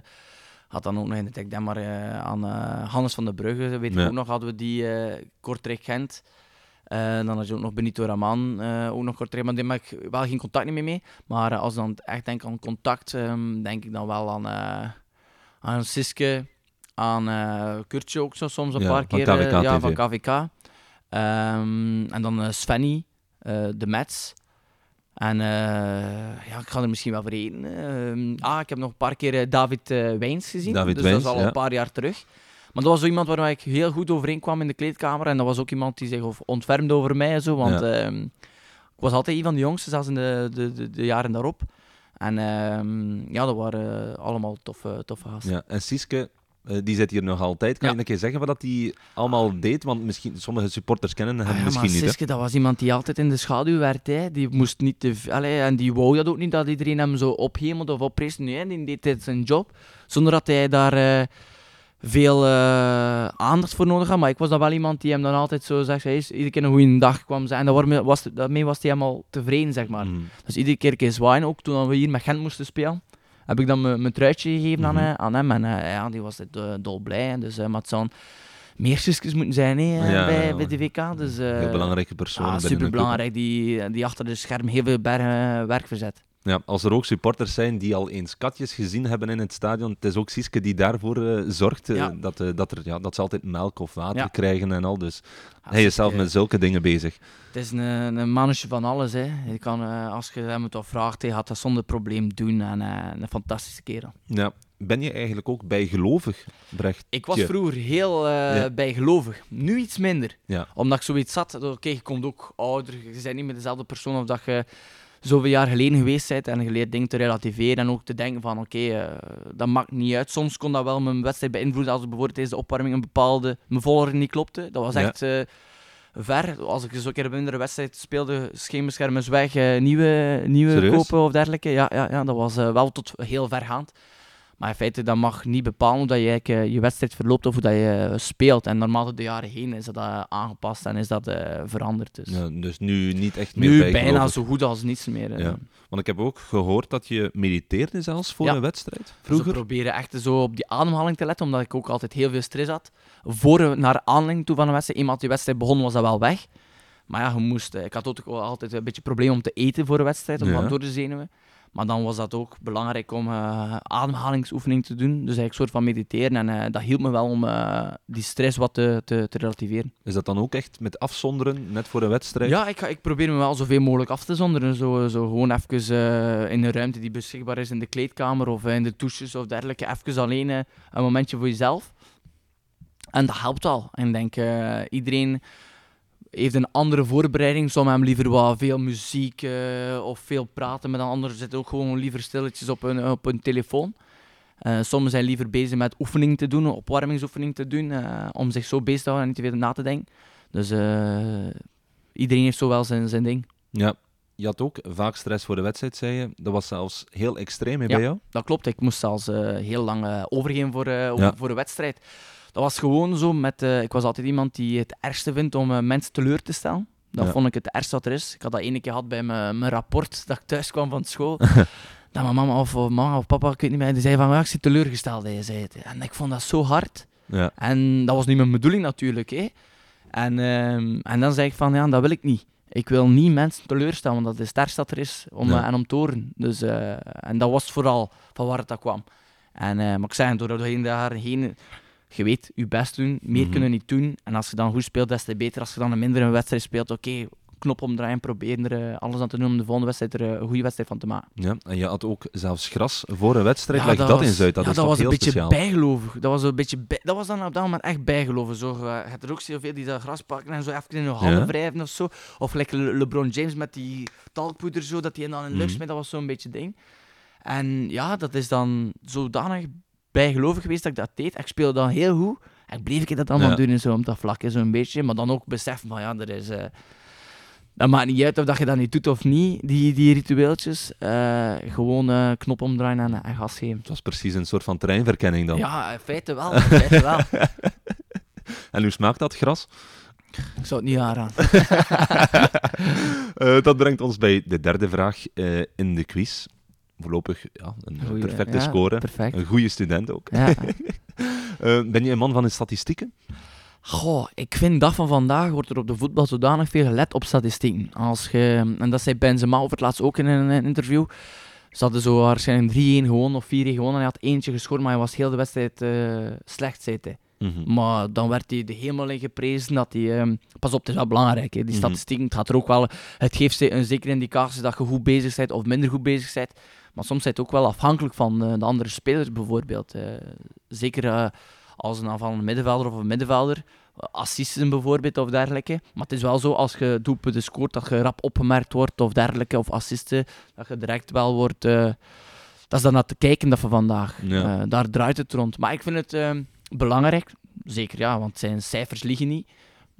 had dan ook nog in de denk maar eh, aan eh, Hannes van der Brugge, weet ik Ja. ook nog, hadden we die Kortrijk Gent. Eh, dan had je ook nog Benito Raman, ook nog Kortrijk, maar die heb ik wel geen contact meer mee. Maar als ik dan echt denk aan contact, ehm, denk ik dan wel aan, aan Siske, aan uh, Kurtje ook zo soms een Ja, paar keer. KVK ja, TV. van KVK. Ehm, en dan Svenny, de Mets. En eh, ja, ik ga er misschien wel vergeten. Ehm, ah, ik heb nog een paar keer eh, David eh Wijns gezien. David dus Wijns, dat is al ja. een paar jaar terug. Maar dat was zo iemand waar ik heel goed overeen kwam in de kleedkamer. En dat was ook iemand die zich of- ontfermde over mij. en Zo, want Ja. ehm, ik was altijd een van de jongsten, zelfs in de, de, de, de jaren daarop. En ehm, ja, dat waren allemaal toffe, toffe gasten. Ja, en Siske, eh, die zit hier nog altijd. Kan Ja. je een keer zeggen wat dat hij allemaal deed? Want misschien, sommige supporters kennen hem Ah ja, misschien maar niet. hè? Siske, dat was iemand die altijd in de schaduw werd. Hè. Die moest niet te allee, en die wou dat ook niet, dat iedereen hem zo ophemelde of oprees. Nee, die deed dit zijn job, zonder dat hij daar eh, veel eh, aandacht voor nodig had. Maar ik was dan wel iemand die hem dan altijd zo zegt, hey, iedere keer een goede dag kwam zijn. En dat waarmee was, daarmee was hij helemaal tevreden, zeg maar. Mm. Dus iedere keer een keer zwaaien, ook toen we hier met Gent moesten spelen. Heb ik dan mijn truitje gegeven aan, Mhm. eh, aan hem. En eh, ja, die was het, eh, dolblij. Dus, eh, maar het zou meer zusjes moeten zijn hè, eh, Ja, bij, ja, bij de WK. Dus, eh, Heel belangrijke persoon. ja, superbelangrijk. Die, die achter de scherm heel veel bergen werk verzet. Ja, als er ook supporters zijn die al eens katjes gezien hebben in het stadion, het is ook Siske die daarvoor eh, zorgt. eh, Ja. dat, eh, dat, er, ja, dat ze altijd melk of water Ja. krijgen en al. Dus Ja, hij is zelf met zulke dingen bezig. Het is een, een mannetje van alles. Hè. Je kan, als je hem het wat vraagt, hij gaat dat zonder probleem doen. En een fantastische kerel. Ja. Ben je eigenlijk ook bijgelovig, Brecht? Ik was vroeger heel Ja. bijgelovig. Nu iets minder. Omdat ik zoiets zat. Oké, je komt ook ouder. Je bent niet meer dezelfde persoon of dat je zoveel jaar geleden geweest bent. En je leert dingen te relativeren. En ook te denken van, oké, eh, dat maakt niet uit. Soms kon dat wel mijn wedstrijd beïnvloeden. Als bijvoorbeeld tijdens de opwarming een bepaalde... Mijn volgorde niet klopte. Dat was Ja. echt... eh, ver. Als ik eens een keer een mindere wedstrijd speelde, scheenbeschermers weg, eh, nieuwe, nieuwe Serieus? kopen of dergelijke. Ja, ja, ja, dat was wel tot heel vergaand. Maar in feite, dat mag niet bepalen hoe dat je eh, je wedstrijd verloopt of hoe dat je eh, speelt. En normaal door de jaren heen is dat eh, aangepast en is dat veranderd. Dus. Ja, dus nu niet echt meer nu bijna zo goed als niets meer. Ja. Want ik heb ook gehoord dat je mediteerde zelfs voor Ja. een wedstrijd. Dus we Vroeger. proberen echt zo op die ademhaling te letten, omdat ik ook altijd heel veel stress had. Voor naar aanleiding toe van een wedstrijd. Eenmaal die wedstrijd begon, was dat wel weg. Maar ja, je moest, ik had ook altijd een beetje probleem om te eten voor een wedstrijd, Ja. door de zenuwen. Maar dan was dat ook belangrijk om eh ademhalingsoefening te doen. Dus eigenlijk een soort van mediteren. En eh, dat hielp me wel om eh, die stress wat te, te, te relativeren. Is dat dan ook echt met afzonderen, net voor een wedstrijd? Ja, ik, ga- ik probeer me wel zoveel mogelijk af te zonderen. Zo, zo gewoon even in een ruimte die beschikbaar is in de kleedkamer of in de douches of dergelijke. Even alleen een momentje voor jezelf. En dat helpt al. En ik denk, iedereen heeft een andere voorbereiding. Sommigen hebben liever wat veel muziek eh, of veel praten met een ander. Zitten ook gewoon liever stilletjes op hun, op hun telefoon. Eh sommigen zijn liever bezig met oefening te doen, opwarmingsoefening te doen, eh, om zich zo bezig te houden en niet te veel na te denken. Dus iedereen heeft zo wel zijn, zijn ding. Ja. Je had ook vaak stress voor de wedstrijd, zei je. Dat was zelfs heel extreem hè, Ja. bij jou. Dat klopt, ik moest zelfs heel lang overgeven voor, Ja. voor een wedstrijd. Dat was gewoon zo met... eh, ik was altijd iemand die het ergste vindt om eh, mensen teleur te stellen. Dat Ja. vond ik het ergste wat er is. Ik had dat ene keer gehad bij mijn, mijn rapport dat ik thuis kwam van school. dat mijn mama of, of mama of papa, ik weet niet meer, die zei van, ja, ik zit teleurgesteld. Hij zei het. En ik vond dat zo hard. Ja. En dat was niet mijn bedoeling natuurlijk. Hè. En, ehm, en dan zei ik van, ja, dat wil ik niet. Ik wil niet mensen teleurstellen, want dat is het ergste dat er is. Om, Ja. eh, en om te horen. Dus, eh, en dat was vooral van waar het dat kwam. En, eh, maar ik zei, door doorheen de jaren heen, je weet, je best doen, meer Mhm. kunnen niet doen. En als je dan goed speelt, des te beter. Als je dan een mindere wedstrijd speelt, oké, knop omdraaien, proberen er eh, alles aan te doen om de volgende wedstrijd er eh, een goede wedstrijd van te maken. ja. En je had ook zelfs gras voor een wedstrijd. Ja, Leg dat, was- eens uit, dat ja, is dat was heel een beetje speciaal. bijgelovig. Dat was, een beetje bij- dat was dan op dat moment echt bijgeloven. Zo, eh, je hebt er ook zoveel die dat gras pakken en zo even in hun handen Ja. wrijven of zo. Of like Le- LeBron James met die talkpoeder zo, dat hij dan in Mhm. smijt. Dat was zo'n beetje ding. En ja, dat is dan zodanig bijgelovig geweest dat ik dat deed. Ik speelde dan heel goed. En ik bleef ik dat allemaal Ja. doen en zo, op dat vlak, zo'n beetje. Maar dan ook beseffen van, ja, er is... eh, dat maakt niet uit of dat je dat niet doet of niet, die, die ritueeltjes. Eh, gewoon eh, knop omdraaien en, en gas geven. Het was precies een soort van terreinverkenning dan. Ja, in feite wel. In feite wel. En hoe smaakt dat gras? Ik zou het niet aanraden. Dat brengt ons bij de derde vraag in de quiz. Voorlopig ja, een Goeie, perfecte ja, score. Perfect. Een goede student ook. Ja. Eh, ben je een man van de statistieken? Goh, ik vind dag van vandaag wordt er op de voetbal zodanig veel gelet op statistieken. Als je, en dat zei Benzema over het laatst ook in een, interview. Ze hadden zo waarschijnlijk 3-1 gewonnen of 4-1 gewonnen. En hij had eentje gescoord, maar hij was heel de wedstrijd eh, slecht, zei hij. Mhm. Maar dan werd hij de hemel in geprezen dat hij... ehm, pas op, het is wel belangrijk, hè. die Mhm. statistieken. Het gaat er ook wel... Het geeft ze een zekere indicatie dat je goed bezig bent of minder goed bezig bent. Maar soms is het ook wel afhankelijk van eh, de andere spelers, bijvoorbeeld. eh. zeker eh, als een aanvallende middenvelder of een middenvelder. Assisten bijvoorbeeld of dergelijke. Maar het is wel zo, als je doelpunten scoort, dat je rap opgemerkt wordt of dergelijke. Of assisten, dat je direct wel wordt... dat is dan naar te kijken dat van vandaag. Ja. Daar draait het rond. Maar ik vind het ehm, belangrijk, zeker ja, want zijn cijfers liegen niet.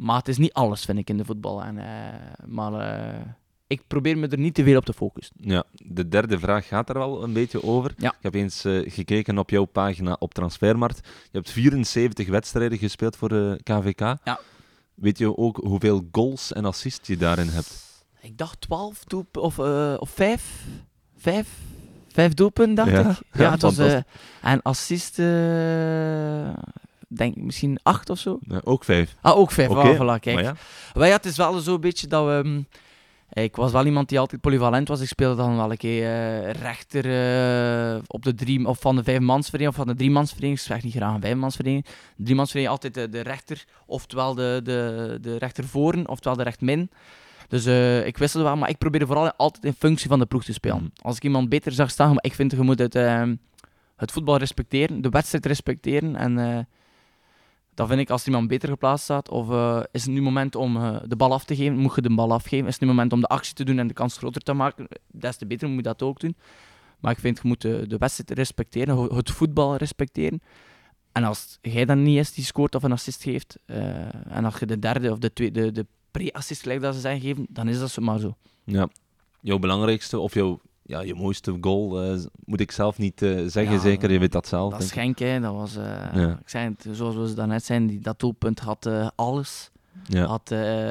Maar het is niet alles, vind ik, in de voetbal. En, eh, maar eh, ik probeer me er niet te veel op te focussen. Ja, de derde vraag gaat er wel een beetje over. Ja. Ik heb eens eh, gekeken op jouw pagina op Transfermarkt. Je hebt 74 wedstrijden gespeeld voor de KVK. Ja. Weet je ook hoeveel goals en assists je daarin hebt? Ik dacht 12 doelpunten, of, of 5. 5? 5 doelpunten, dacht Ja. ik. Ja, Ja, het was, eh, en assisten, eh, denk ik misschien 8 of zo. Ja, ook vijf. Ah, ook 5. Oké, voilà, kijk. Maar ja, Maar ja, het is wel zo'n beetje dat we... hm, Ik was wel iemand die altijd polyvalent was. Ik speelde dan wel een keer eh, rechter op de drie, of van de vijfmansvereniging of van de driemansvereniging. Ik zeg niet graag een vijfmansvereniging. De driemansvereniging altijd de, de rechter, oftewel de, de, de rechter voren, oftewel de rechtmin. Dus eh, ik wisselde wel, maar ik probeerde vooral altijd in functie van de ploeg te spelen. Mhm. Als ik iemand beter zag staan, maar ik vind je moet het, eh, het voetbal respecteren, de wedstrijd respecteren. En eh, dan vind ik als iemand beter geplaatst staat, of eh, is het nu moment om de bal af te geven, moet je de bal afgeven. Is het nu moment om de actie te doen en de kans groter te maken, des te beter moet je dat ook doen. Maar ik vind, je moet de, de wedstrijd respecteren, het voetbal respecteren. En als jij dan niet is die scoort of een assist geeft, en als je de derde of de, tweede, de, de pre-assist, gelijk dat ze zijn gegeven, dan is dat maar zo. ja. Jouw belangrijkste of jouw ja, je mooiste goal eh, moet ik zelf niet eh, zeggen, Ja, zeker. Je weet dat zelf. Dat schenk, hè, dat was, eh, Ja. ik zei het, zoals we daarnet zijn, die, dat doelpunt had alles. Ja. Had,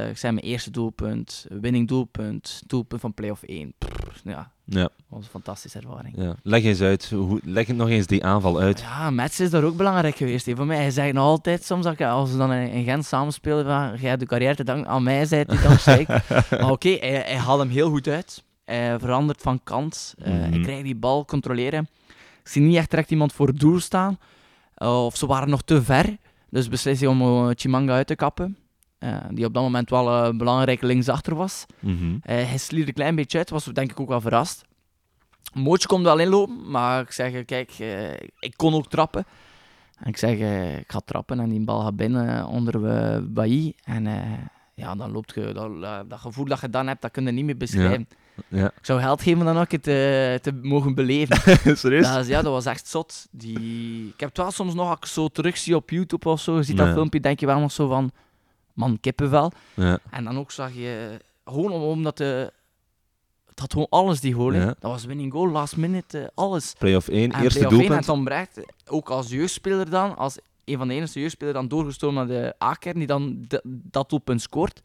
ik zei mijn eerste doelpunt, winning doelpunt, doelpunt van play-off 1. Pff, ja, Ja, dat was een fantastische ervaring. ja. Leg eens uit, hoe, leg nog eens die aanval uit. Ja, Mets is daar ook belangrijk geweest. hè. Voor mij, hij zegt nog altijd soms, dat ik- als we dan in, in Gent samenspelen, van, jij hebt de carrière te danken aan mij, zei hij dan steek. Maar oké, hij, hij haalt hem heel goed uit. Hij verandert van kant. Eh, Mhm. Hij krijgt die bal controleren. Ik zie niet echt direct iemand voor het doel staan. Eh, of ze waren nog te ver. Dus beslist hij om Chimanga uit te kappen. Eh, die op dat moment wel een belangrijke linksachter was. Mhm. Eh, hij slierde een klein beetje uit, was denk ik ook wel verrast. Mootje komt wel inlopen, maar ik zeg, eh, kijk, eh, ik kon ook trappen. En ik zeg, eh, ik ga trappen en die bal gaat binnen eh, onder uh, Bailly. En eh, ja, dan loopt je, dat, eh, dat gevoel dat je dan hebt, dat kun je niet meer beschrijven. Ja. Ik zou geld geven dan ook het eh, te mogen beleven. Serieus? dat, is- ja, dat was echt zot. Die... Ik heb het wel soms nog, als ik zo terugzie op YouTube of zo, je ziet dat filmpje, denk je wel nog zo van, man, kippenvel. Ja. En dan ook zag je, gewoon om- omdat de, het had gewoon alles die goal. Ja. Dat was winning goal, last minute, eh, alles. Play-off 1, En eerste play-off één, En doelpunt. Tom Brecht, ook als jeugdspeler dan, als een van de enige jeugdspelers dan doorgestoomd naar de A-kern, die dan dat doelpunt scoort.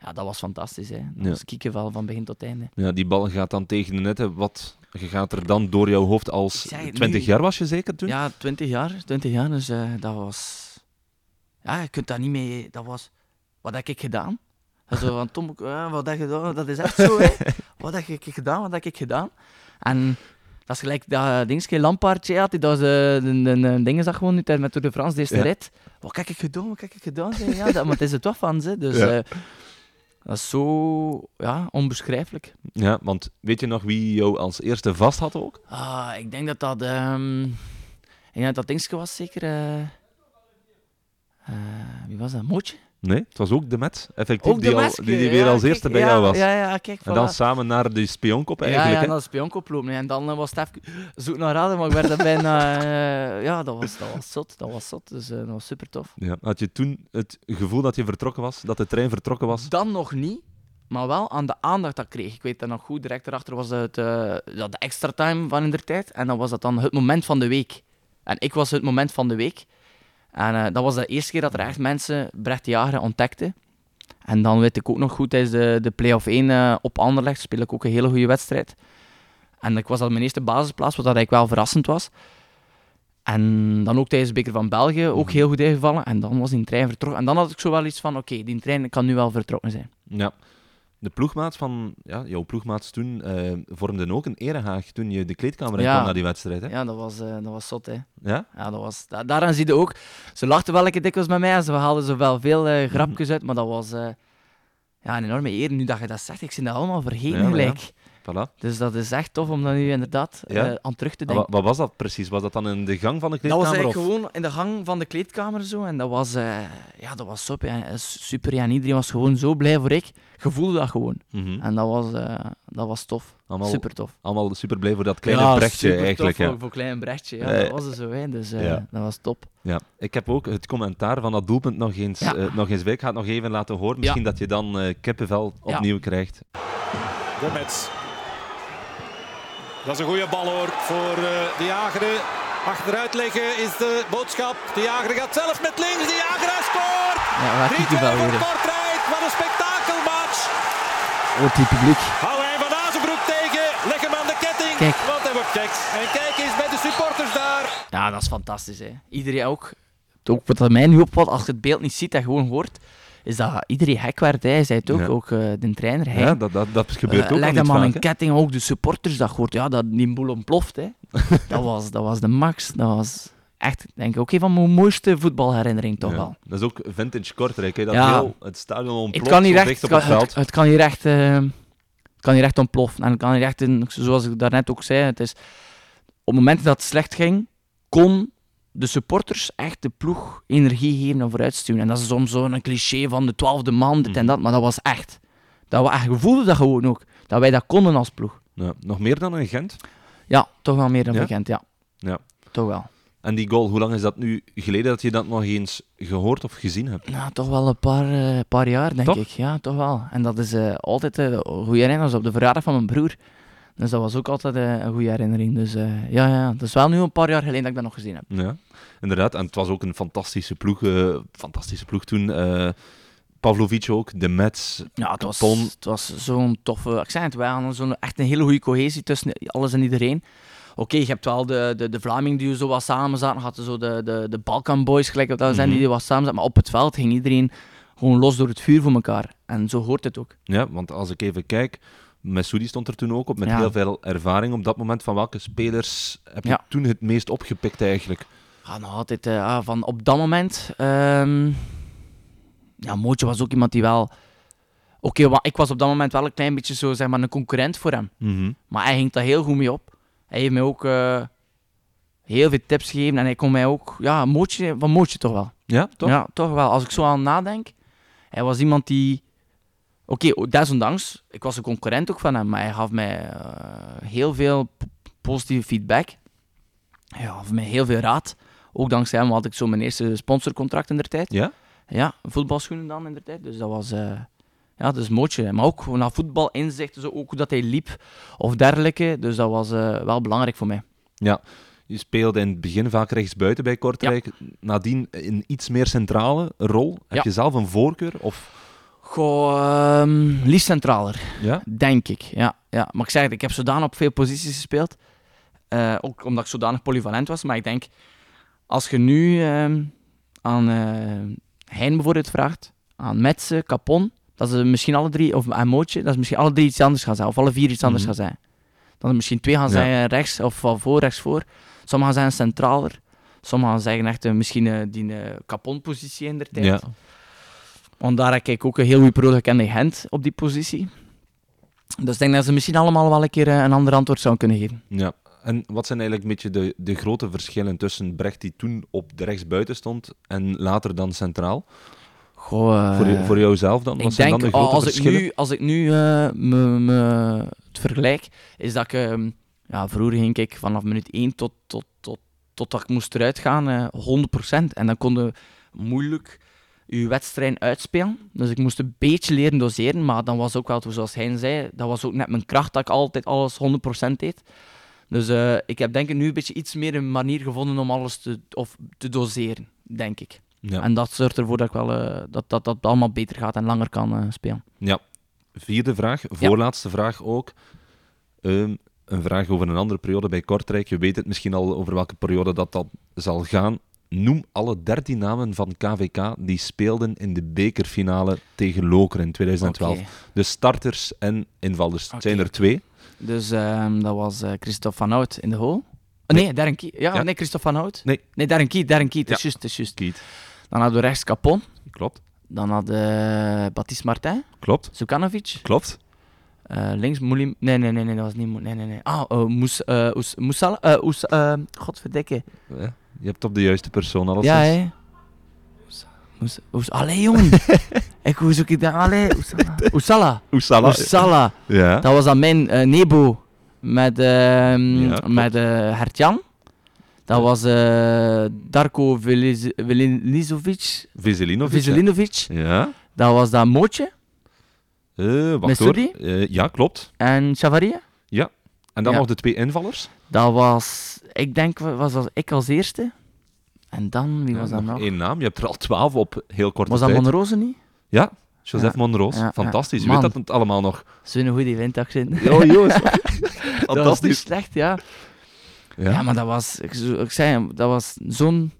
Ja, dat was fantastisch. Hè. Dat Ja. was kiekenvel van begin tot einde. Ja, die bal gaat dan tegen de netten. Wat je gaat er dan door jouw hoofd als Ik zeg het 20 nu. jaar was je zeker toen? Ja, 20 jaar. 20 jaar, dus eh, dat was... Ja, je kunt daar niet mee... Dat was... Wat heb ik gedaan? En Zo van, Tom, eh, wat heb je gedaan? Dat is echt zo, hè. Wat heb ik gedaan? Wat heb ik gedaan? En dat is gelijk dat dingetje Lampaardje had, die dat ze de dingen zag gewoon nu met Tour de France, deze Ja. rit. Wat heb ik gedaan? Wat heb ik gedaan? Zei, Ja, dat, maar het is het toch van ze. Dus Ja. eh, dat is zo ja, onbeschrijfelijk. Ja, want weet je nog wie jou als eerste vast had ook? Ah, ik denk dat dat... ehm ik denk dat dat dingetje was zeker... eh, wie was dat? Mootje? Nee, het was ook de Met, effectief, Ook die, de al, die, die weer ja, als kijk, eerste bij ja, jou was. Ja, En dan samen naar de spionkop eigenlijk. ja, hè? naar de spionkop lopen. En dan eh, was het even zoek naar raden, maar ik werd er bijna... eh, ja, dat was, dat was zot. Dat was zot, dus eh, dat was super tof. Ja. Had je toen het gevoel dat je vertrokken was? Dat de trein vertrokken was? Dan nog niet, maar wel aan de aandacht dat ik kreeg. Ik weet dat nog goed, direct daarachter was het eh, de extra time van in der tijd. En dan was dat dan het moment van de week. En ik was het moment van de week. En eh, dat was de eerste keer dat er echt mensen Brecht de Jager ontdekten. En dan weet ik ook nog goed, tijdens de, de play-off 1 eh, op Anderlecht speel ik ook een hele goede wedstrijd. En ik was al mijn eerste basisplaats, wat dat eigenlijk wel verrassend was. En dan ook tijdens de Beker van België, ook heel goed ingevallen. En dan was die trein vertrokken. En dan had ik zo wel iets van, oké, die trein kan nu wel vertrokken zijn. Ja. De ploegmaats van, ja, jouw ploegmaats toen eh, vormden ook een erehaag toen je de kleedkamer in Ja. kwam na die wedstrijd. Hè? Ja, dat was, eh, dat was zot, hè. Ja? Ja, dat was, da- daaraan zie je ook. Ze lachten wel lekker dikwijls met mij en ze haalden zo wel veel eh, grapjes uit, maar dat was ja, een enorme eer. Nu dat je dat zegt, ik zie dat allemaal vergeten Ja, gelijk. Voilà. Dus dat is echt tof om dat nu inderdaad Ja? eh, aan terug te Wat, denken. wat was dat precies? Was dat dan in de gang van de Dat was kleedkamer? eigenlijk of? gewoon in de gang van de kleedkamer zo. En dat was, eh, ja, dat was super, ja, super. Ja, en iedereen was gewoon zo blij voor ik. Je voelde dat gewoon. Mhm. En dat was, eh, dat was tof. Allemaal, Super tof. allemaal super blij voor dat kleine brechtje eigenlijk. Tof, Ja. voor, voor klein brechtje. Ja, Eh, dat was het zo. Hè. Dus eh, ja. dat was top. Ja, ik heb ook het commentaar van dat doelpunt nog eens, Ja. eh, nog eens bij. Ik ga het nog even laten horen. Misschien dat je dan eh, kippenvel Ja. opnieuw krijgt. De Mets. Dat is een goede bal hoor voor eh, de Jageren. Achteruit liggen is de boodschap. De Jager gaat zelf met links. De Jager hij scoort. Ja, waar 3-2 kijk je wel voor weer? Kortrijk. Wat een spektakelmatch. Hoort die publiek. Hou hij van Azenbroek tegen. Leg hem aan de ketting. Kijk. Want hij wordt gek. En kijk eens bij de supporters daar. Ja, dat is fantastisch. Hè. Iedereen ook. Ook wat mij nu opvalt, als je het beeld niet ziet en gewoon hoort, is dat iedereen hek werd. Hij zei het ook, Ja. ook eh, de trainer. Hij, Ja, dat, dat, dat gebeurt Eh, ook leg hem aan een ketting, ook de supporters, dat hoort. Ja, dat die boel ontploft. Hè. dat, was, dat was de max. Dat was echt, denk ik, ook een van mijn mooiste voetbalherinneringen toch Ja. wel. Dat is ook vintage Kortrijk. Hè? Dat Ja. heel het stadion ontploft Het kan het op kan, het het, veld. het kan hier echt, eh, het kan hier echt ontploffen. En het kan hier echt, in, zoals ik daarnet ook zei, het is, op het moment dat het slecht ging, kon de supporters echt de ploeg energie geven en vooruitstuwen. En dat is soms zo'n cliché van de twaalfde man, dit en dat, maar dat was echt. Dat we echt voelden dat gewoon ook. Dat wij dat konden als ploeg. Ja, nog meer dan in Gent. Ja, toch wel meer dan Ja? bekend, ja. Ja. Toch wel. En die goal, hoe lang is dat nu geleden dat je dat nog eens gehoord of gezien hebt? Nou, toch wel een paar, eh, paar jaar, denk Toch? ik. Ja, toch wel. En dat is eh, altijd een goede herinnering. Op de verjaardag van mijn broer. Dus dat was ook altijd eh, een goede herinnering. Dus eh, ja, ja, dat is wel nu een paar jaar geleden dat ik dat nog gezien heb. Ja, inderdaad. En het was ook een fantastische ploeg, eh, fantastische ploeg toen. Pavlovic ook, de Mets, Ja, het was, het was zo'n toffe... Ik zei het, wij hadden zo'n, echt een hele goede cohesie tussen alles en iedereen. Oké, je hebt wel de, de, de Vlaming die zo wat samen zaten. Hadden zo de, de, de Balkan Boys, gelijk dat zijn, Mhm. die wat samen zaten. Maar op het veld ging iedereen gewoon los door het vuur voor elkaar. En zo hoort het ook. Ja, want als ik even kijk, Messoudi stond er toen ook op met Ja. heel veel ervaring op dat moment. Van welke spelers heb je Ja. toen het meest opgepikt eigenlijk? Ja, nog altijd eh, ah, van op dat moment. ehm ja, Mootje was ook iemand die wel. Oké, ik was op dat moment wel een klein beetje zo, zeg maar, een concurrent voor hem. Mhm. Maar hij ging daar heel goed mee op. Hij heeft mij ook eh, heel veel tips gegeven en hij kon mij ook. Ja, Mootje, van Mootje toch wel. Ja, toch? Ja, toch wel. Als ik zo aan nadenk, hij was iemand die. Oké, desondanks, ik was een concurrent ook van hem, maar hij gaf mij eh, heel veel positieve feedback. Hij gaf mij heel veel raad. Ook dankzij hem had ik zo mijn eerste sponsorcontract in der tijd. Ja? Ja, voetbalschoenen dan in der tijd. Dus dat was. eh, ja, is mootje. Maar ook naar voetbal inzichten, zo ook hoe dat hij liep of dergelijke. Dus dat was eh, wel belangrijk voor mij. Ja. Je speelde in het begin vaak rechtsbuiten bij Kortrijk. Nadien een iets meer centrale rol. Heb Ja. je zelf een voorkeur? Of... Goh, ehm, liefst centraler. Ja? Denk ik, ja. ja. Maar ik zeg het, ik heb zodanig op veel posities gespeeld. Eh, ook omdat ik zodanig polyvalent was. Maar ik denk, als je nu ehm, aan eh Hein bijvoorbeeld vraagt, aan Metsen, Capon, dat ze misschien alle drie, of aan Mootje, dat ze misschien alle drie iets anders gaan zijn. Of alle vier iets anders Mhm. gaan zijn. Dat er misschien twee gaan Ja. zijn rechts, of van voor, rechts voor. Sommigen zijn centraler. Sommigen gaan zeggen echt eh, misschien eh, die eh, Capon-positie in der tijd. Ja. Want daar heb ik ook een heel goede gekend in Gent op die positie. Dus ik denk dat ze misschien allemaal wel een keer eh, een ander antwoord zouden kunnen geven. ja. En wat zijn eigenlijk een beetje de, de grote verschillen tussen Brecht die toen op de rechtsbuiten stond en later dan centraal? Goh, eh, voor, jouzelf dan? Wat ik zijn denk, dan de grote als, ik verschillen? nu, als ik nu eh, me, me het vergelijk, is dat ik... ehm, ja, vroeger ging ik vanaf minuut 1 tot, tot, tot, totdat ik moest eruit gaan, eh 100%. En dan kon je moeilijk je wedstrijd uitspelen. Dus ik moest een beetje leren doseren, maar dan was ook wel, zoals hij zei, dat was ook net mijn kracht dat ik altijd alles 100% deed. Dus eh, ik heb denk ik nu een beetje iets meer een manier gevonden om alles te, of te doseren, denk ik. Ja. En dat zorgt ervoor dat ik wel eh, dat, dat dat allemaal beter gaat en langer kan eh, spelen. Ja. Vierde vraag, voorlaatste vraag ook. Ehm, een vraag over een andere periode bij Kortrijk. Je weet het misschien al over welke periode dat, dat zal gaan. Noem alle 13 namen van KVK die speelden in de bekerfinale tegen Lokeren in 2012. Oké. De starters en invallers. Het zijn er twee. Dus ehm, dat was eh, Christophe van Hout in de goal. Oh, nee, Darren Kiet. Ja, Ja. nee, Christophe van Hout. Nee. Nee, Darren Kiet, Darren Kiet. Het is Ja. juist, het is juist. Kiet. Dan hadden we rechts Capon. Klopt. Dan hadden we Baptiste Martin, Klopt. Sukanovic. Klopt. Eh, links Moulim. Nee, nee, nee, nee, dat was niet Moulim. Nee, nee, nee. Ah, oh, Moes, Oes, Moesala. Oes, eh, godverdikke. Ja, je hebt op de juiste persoon alles. Ja, hè. Allee, jongen. ik hoe zoek ik dat? Allee, Oesala. Oesala. Oesala. Ja. Dat was dan mijn eh, Nebo met, ehm Ja, met eh, Hertjan. Dat was eh, Darko Veliz- Velinizovic. Veselinovic. Ja. Dat was dat Mootje Eh, wacht hoor. Eh, ja, klopt. en Chavaria. En dan Ja. nog de twee invallers. Dat was, ik denk, was dat ik als eerste. En dan, wie was dat nog? één naam. Je hebt er al twaalf op heel korte Was dat tijd. Monroze niet? Ja, Joseph Ja. Monroos. Ja. Fantastisch. Je Man. weet dat het allemaal nog... Zo'n goede windaccent. Oh, Joost. Dat was niet Fantastisch. slecht, ja. Ja. Ja, maar dat was, ik, zei, dat was zo'n,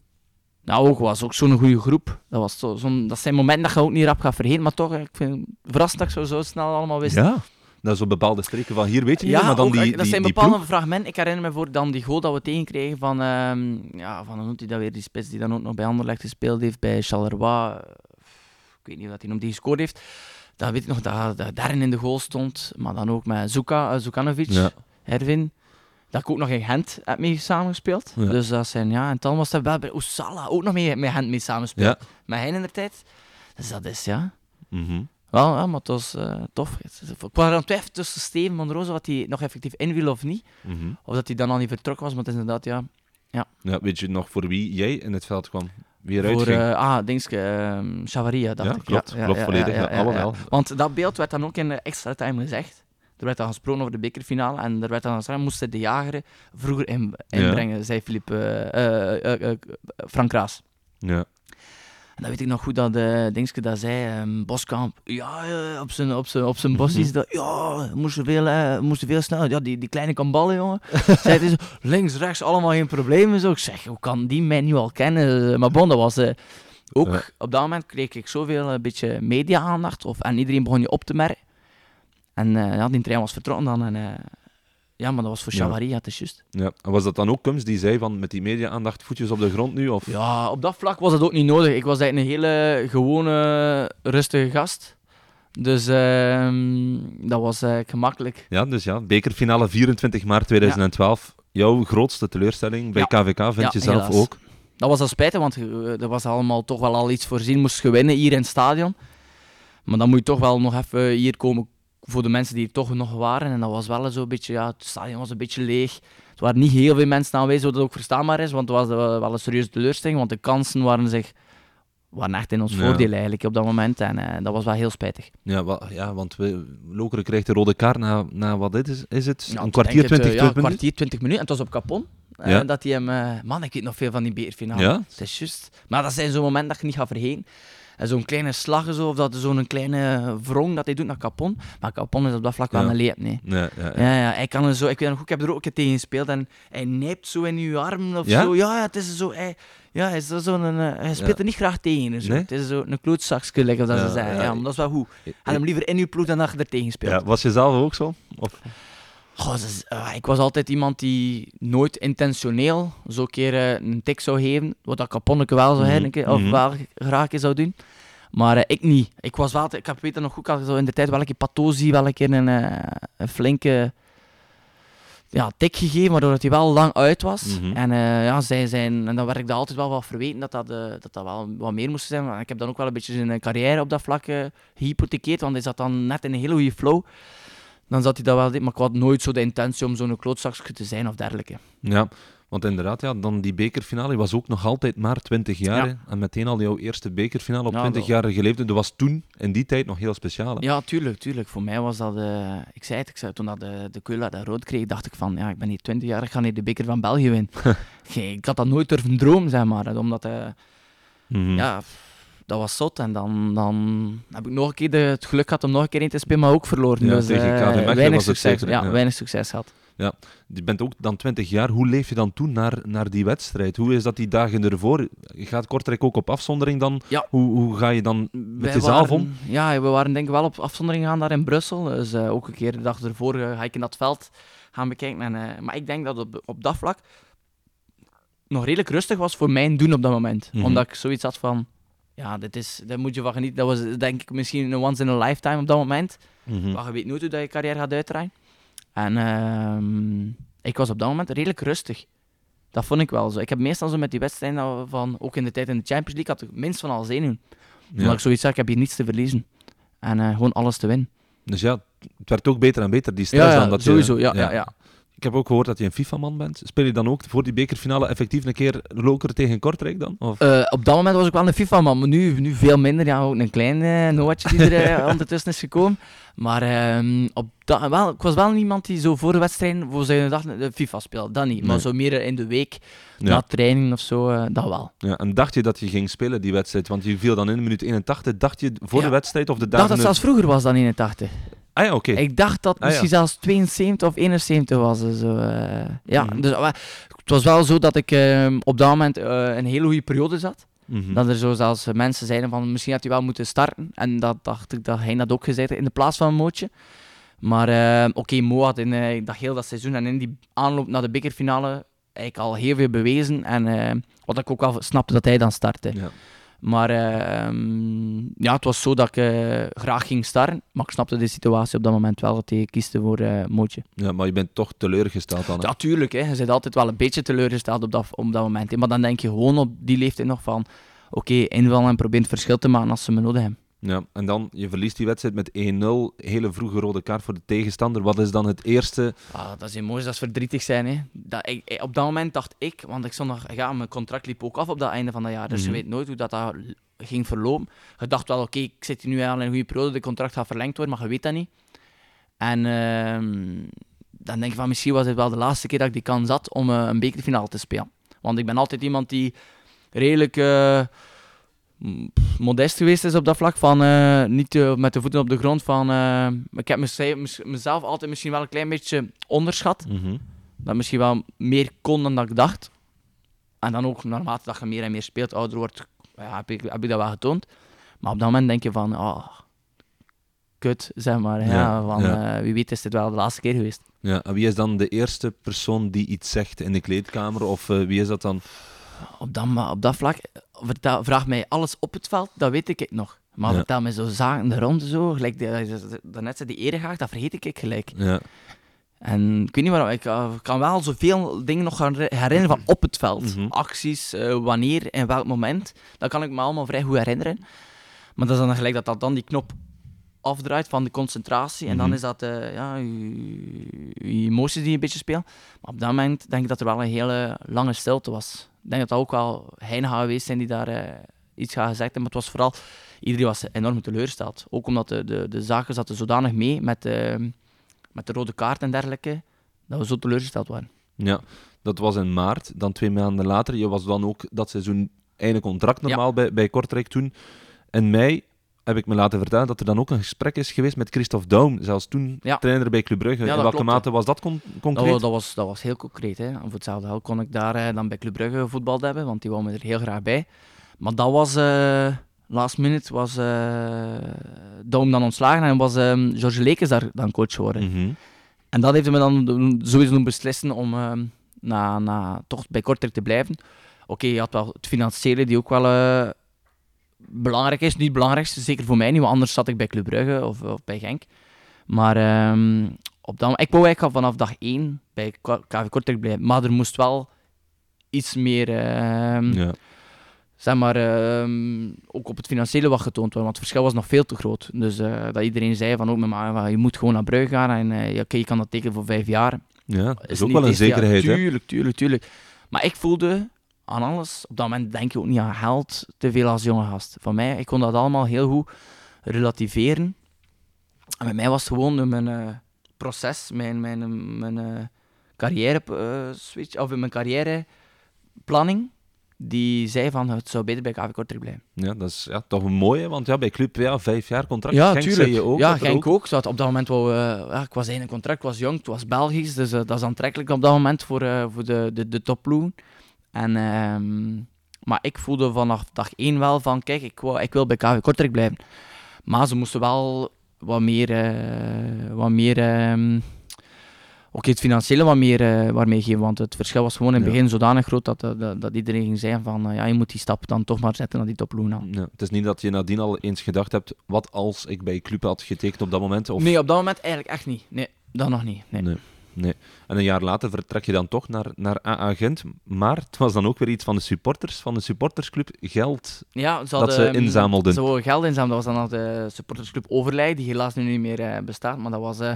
nou ook was ook zo'n goede groep. Dat, was zo, zo'n, dat zijn momenten dat je ook niet rap gaat vergeten, maar toch, ik vind het verrassend dat ik zo, zo snel allemaal wist. Ja. Dat is zo bepaalde streken van hier weet je niet, maar dan ook, die, eh, dat die, zijn die bepaalde ploeg. fragmenten. Ik herinner me voor dan die goal dat we tegenkregen van, ehm ja, van hoe noemt hij dat weer, die spits die dan ook nog bij Anderlecht gespeeld heeft, bij Charleroi. Ik weet niet wat hij nog die gescoord heeft. Dat weet ik nog, dat, dat daarin in de goal stond. Maar dan ook met Zuka, uh, Zukanovic, Ja. Hervin. Dat ik ook nog in Gent heb mee samengespeeld. Ja. Dus dat zijn, ja, en dan was dat wel bij Oesala ook nog mee, met Gent mee samengespeeld. Ja. Met hen in de tijd. Dus dat is, ja. Mhm. Wel, ja, maar het was eh, tof. Ik was aan het twijfelen tussen Steven Monroze, wat hij nog effectief inviel of niet. Mhm. Of dat hij dan al niet vertrokken was, maar het is inderdaad, ja. Ja, weet je nog voor wie jij in het veld kwam? Wie Voor, ging? eh, ah, dingske, ehm Chavaria, dacht ja, ik. klopt. klopt volledig. Ja, allemaal. Want dat beeld werd dan ook in de extra time gezegd. Er werd dan gesproken over de bekerfinale en er werd dan gezegd, moesten de jager vroeger in, inbrengen, zei Philippe, eh, Frank Raas. Ja. En dan weet ik nog goed dat uh, Dingske dat zei, ehm, Boskamp, ja, eh, op zijn, op zijn, op zijn bossies, dat, ja, moesten veel, eh, moesten veel sneller. Ja, die, die kleine kan ballen, jongen. zei het is links, rechts, allemaal geen problemen. Zo. Ik zeg, hoe kan die mij nu al kennen? Maar bon, dat was... eh, ook Ja. op dat moment kreeg ik zoveel een beetje media-aandacht. Of, en iedereen begon je op te merken. En eh, ja, die trein was vertrokken dan. En, eh, ja, maar dat was voor. Chavaria, het is juist. ja. En was dat dan ook Kums die zei van met die media-aandacht voetjes op de grond nu? Of? Ja, op dat vlak was het ook niet nodig. Ik was eigenlijk een hele gewone, rustige gast. Dus ehm, dat was eigenlijk gemakkelijk. Ja, dus ja, bekerfinale 24 maart 2012. Jouw grootste teleurstelling bij Ja. KVK vind Ja, je zelf helaas. ook? Dat was al spijtig, want er was allemaal toch wel al iets voorzien. Moest je winnen hier in het stadion. Maar dan moet je toch wel nog even hier komen voor de mensen die er toch nog waren. En dat was wel zo'n beetje, ja, het stadion was een beetje leeg. Er waren niet heel veel mensen aanwezig, wat ook verstaanbaar is. Want het was eh, wel een serieuze teleurstelling, want de kansen waren, zich, waren echt in ons Ja. voordeel eigenlijk op dat moment. En eh, dat was wel heel spijtig. Ja, wa- ja want we, Lokeren krijgt de rode kaart na, na wat dit is, is het? Ja, een ik kwartier, 20 eh, ja, minuten? kwartier, 20 minuten. En het was op Capon. eh, Ja. dat hij hem... eh, man, ik weet nog veel van die beerfinale. Ja? Het is juist. Maar dat zijn zo'n momenten dat je niet gaat vergeten. En zo'n kleine slag zo, of dat zo'n kleine wrong dat hij doet naar Capon. Maar Capon is op dat vlak wel een leep, nee. Ja, ja, ja. Ja, ja, hij kan er zo, ik weet nog goed, ik heb er ook een tegen gespeeld en hij nijpt zo in uw arm of Ja? zo. Ja, ja, het is zo, hij, ja, hij, is zo zo'n, eh, hij speelt er niet graag tegen. Zo. Nee? Het is zo een klootzakje, like dat ze zeggen. ja. Maar dat is wel goed. Had hem liever in uw ploeg dan dat je er tegen speelt. Ja, was je zelf ook zo? Of? Goh, eh, ik was altijd iemand die nooit intentioneel zo'n keer eh, een tik zou geven, wat dat Caponneke wel zou hebben, of mhm. wel graag zou doen. Maar eh, ik niet. Ik was wel, ik heb weet nog goed, zo in de tijd wel een keer Patozi wel een keer een, flinke ja, tik gegeven, waardoor het hij wel lang uit was. Mhm. En, ja, zij zijn, en dan werd ik dat altijd wel wat verweten dat dat, dat, dat wel wat meer moest zijn. Maar ik heb dan ook wel een beetje zijn carrière op dat vlak eh, gehypothekeerd, want hij zat dan net in een hele goede flow. Dan zat hij dat wel, maar ik had nooit zo de intentie om zo'n klootzakje te zijn of dergelijke. Ja, want inderdaad, ja, dan die bekerfinale was ook nog altijd maar 20 jaar. Ja. En meteen al jouw eerste bekerfinale op Ja, 20-jarige leeftijd. Dat was toen, in die tijd, nog heel speciaal. hè? Ja, tuurlijk, tuurlijk. Voor mij was dat, eh, ik zei het, ik zei, toen dat de, de Keula dat rood kreeg, dacht ik van, ja, ik ben hier 20 jaar, ik ga hier de beker van België winnen. Geen- ik had dat nooit durven dromen, zeg maar, omdat, eh, Mhm. ja, dat was zot. En dan, dan heb ik nog een keer de, het geluk gehad om nog een keer in te spelen, maar ook verloren. Ja, dus tegen eh, weinig succes, zeker, ja, ja. weinig succes gehad. Je bent ook dan 20 jaar. Hoe leef je dan toen naar, naar die wedstrijd? Hoe is dat die dagen ervoor? Gaat Kortrijk ook op afzondering dan? Ja. Hoe, hoe ga je dan met Wij de zaal waren- om? Ja, we waren denk ik wel op afzondering gaan daar in Brussel. Dus eh, ook een keer de dag ervoor eh, ga ik in dat veld gaan bekijken. En, maar ik denk dat op, op dat vlak nog redelijk rustig was voor mijn doen op dat moment. Mhm. Omdat ik zoiets had van, ja, dit is, daar moet je van genieten. Dat was denk ik misschien een once in a lifetime op dat moment. Mhm. Maar je weet nooit hoe dat je carrière gaat uitdraaien. En ehm, ik was op dat moment redelijk rustig. Dat vond ik wel zo. Ik heb meestal zo met die wedstrijden van, ook in de tijd in de Champions League, had ik minst van al zenuwen. Omdat Ja. ik zoiets zeg, ik heb hier niets te verliezen. En eh, gewoon alles te winnen. Dus ja, het werd ook beter en beter, die stress dan dat je- sowieso. Ja, ja. Ja, Ik heb ook gehoord dat je een FIFA-man bent. Speel je dan ook voor die bekerfinale effectief een keer Loker tegen Kortrijk dan? Of? Eh, op dat moment was ik wel een FIFA-man, maar nu, nu veel minder. Ja, ook een klein eh Noatje die er eh, ondertussen is gekomen. Maar ehm, op dat, wel, ik was wel iemand die zo voor de wedstrijd, voor zijn dag, de FIFA speelde. Dat niet. Nee. Maar zo meer in de week, Ja. na training of zo, dat wel. Ja, en dacht je dat je ging spelen, die wedstrijd? Want je viel dan in minuut 81. Dacht je voor Ja. de wedstrijd of de Ik dacht dagen... dat het zelfs vroeger was dan 81. Ah ja, oké. Ik dacht dat het Ah, misschien ja. zelfs 72 of 71 was. eh, Zo, eh. ja, Mhm. dus, het was wel zo dat ik ehm, op dat moment eh, een hele goede periode zat. Mhm. Dat er zo zelfs mensen zeiden van misschien had hij wel moeten starten. En dat dacht ik dat hij dat ook gezegd had in de plaats van een mootje. Maar eh, oké, Mo had in eh, dat heel dat seizoen en in die aanloop naar de bekerfinale eigenlijk al heel veel bewezen. En eh, wat ik ook wel snapte dat hij dan startte. Ja. Maar eh, ehm, ja, het was zo dat ik eh, graag ging starten. Maar ik snapte de situatie op dat moment wel dat hij kieste voor eh Mootje. ja, maar je bent toch teleurgesteld dan. hè? Ja, tuurlijk. Hè. Je bent altijd wel een beetje teleurgesteld op dat, op dat moment. hè. Maar dan denk je gewoon op die leeftijd nog van... Oké, invallen en probeer het verschil te maken als ze me nodig hebben. Ja, en dan, je verliest die wedstrijd met 1-0. Hele vroege rode kaart voor de tegenstander. Wat is dan het eerste... Ah, dat is emoties, dat is verdrietig zijn. Hè. Dat, ik, op dat moment dacht ik, want ik stond nog, ja, mijn contract liep ook af op dat einde van dat jaar, dus Mhm. je weet nooit hoe dat, dat ging verlopen. Je dacht wel, oké, ik zit hier nu al in een goede periode, de contract gaat verlengd worden, maar je weet dat niet. En ehm, dan denk ik van, misschien was het wel de laatste keer dat ik die kans had om eh, een bekerfinale te spelen. Want ik ben altijd iemand die redelijk eh, modest geweest is op dat vlak, van eh, niet eh, met de voeten op de grond. Van, eh, ik heb mez- mez- mezelf altijd misschien wel een klein beetje onderschat Mhm. dat misschien wel meer kon dan dat ik dacht. En dan ook naarmate dat je meer en meer speelt, ouder wordt, ja, heb, ik, heb ik dat wel getoond. Maar op dat moment denk je van, oh, kut, zeg maar. Ja, Ja, van, ja. wie weet is dit wel de laatste keer geweest. Ja, en wie is dan de eerste persoon die iets zegt in de kleedkamer? Of wie is dat dan? Op dat, op dat vlak, vertel, vraag mij alles op het veld, dat weet ik nog. Maar Ja. vertel mij zo zaken rond, zo, gelijk de, daarnet zei, die eregaag, dat vergeet ik gelijk. Ja. En ik weet niet waarom, ik eh, kan wel zoveel dingen nog herinneren van op het veld. Mhm. Acties, eh, wanneer, en welk moment. Dat kan ik me allemaal vrij goed herinneren. Maar dat is dan gelijk dat dat dan die knop afdraait van de concentratie. En dan Mhm. is dat eh, ja, je, je emoties die je een beetje spelen. Maar op dat moment denk ik dat er wel een hele lange stilte was. Ik denk dat dat ook wel gaat geweest zijn die daar eh, iets gaat gezegd hebben. Maar het was vooral, iedereen was enorm teleurgesteld. Ook omdat de, de, de zaken zaten zodanig mee met, eh, met de rode kaart en dergelijke, dat we zo teleurgesteld waren. ja, dat was in maart. Dan twee maanden later. Je was dan ook dat seizoen einde contract normaal bij, bij Kortrijk toen. In mei heb ik me laten vertellen dat er dan ook een gesprek is geweest met Christophe Daum. Zelfs toen Ja. trainer bij Club Brugge. Ja, in dat welke klopt, mate was dat con- Dat, concreet? wa- dat, was, dat was heel concreet. Hè. Voor hetzelfde geld kon ik daar eh, dan bij Club Brugge gevoetbald hebben, want die wou me er heel graag bij. Maar dat was, eh, last minute, was eh Daum dan ontslagen en was eh George Lekes daar dan coach geworden. Mhm. En dat heeft me dan sowieso doen beslissen om ehm, na, na, toch bij Kortrijk te blijven. Oké, je had wel het financiële die ook wel belangrijk is. Niet het belangrijkste, zeker voor mij niet, want anders zat ik bij Club Brugge of, of bij Genk. Maar ehm, op dat, ik wou eigenlijk al vanaf dag 1 bij KV Kortrijk blijven. Maar er moest wel iets meer, ehm, Ja. zeg maar, ehm, ook op het financiële wat getoond worden. Want het verschil was nog veel te groot. Dus eh, dat iedereen zei van ook met van, je moet gewoon naar Brugge gaan en eh, ja, je kan dat tekenen voor vijf jaar. ja, dat is ook wel een jaar. zekerheid. hè? Tuurlijk, tuurlijk, tuurlijk. Maar ik voelde aan alles, op dat moment denk je ook niet aan geld te veel als jonge gast. Van mij, ik kon dat allemaal heel goed relativeren. En bij mij was het gewoon mijn eh, proces, mijn, mijn, mijn eh, carrière eh, switch, of mijn carrièreplanning. die zei van het zou beter bij KV Kortrijk blijven. Ja, dat is ja, toch een mooie, want ja, bij Club, ja, vijf jaar contract. Ja, Genk tuurlijk. je ook. ja, Genk ook. Zat op dat moment wel, eh, ja, ik was in een contract, ik was jong, het was Belgisch, dus eh, dat is aantrekkelijk op dat moment voor, eh, voor de, de, de topploegen. En, ehm, maar ik voelde vanaf dag één wel van, kijk, ik, wou, ik wil bij KV Kortrijk blijven. Maar ze moesten wel wat meer, eh, wat meer ehm, ook het financiële wat meer eh, waarmee geven, want het verschil was gewoon in het Ja. begin zodanig groot dat, dat, dat iedereen ging zeggen van, eh, ja, je moet die stap dan toch maar zetten naar die topploegen aan. Ja, het is niet dat je nadien al eens gedacht hebt, wat als ik bij Club had getekend op dat moment? Of... Nee, op dat moment eigenlijk echt niet. Nee, dat nog niet. Nee. Nee. Nee. En een jaar later vertrek je dan toch naar, naar AA Gent. Maar het was dan ook weer iets van de supporters, van de supportersclub. Geld. Ja, ze Dat ze hadden, inzamelden. Ze geld inzamelen. Dat was dan nog de supportersclub Overlij, die helaas nu niet meer eh, bestaat. Maar dat was eh,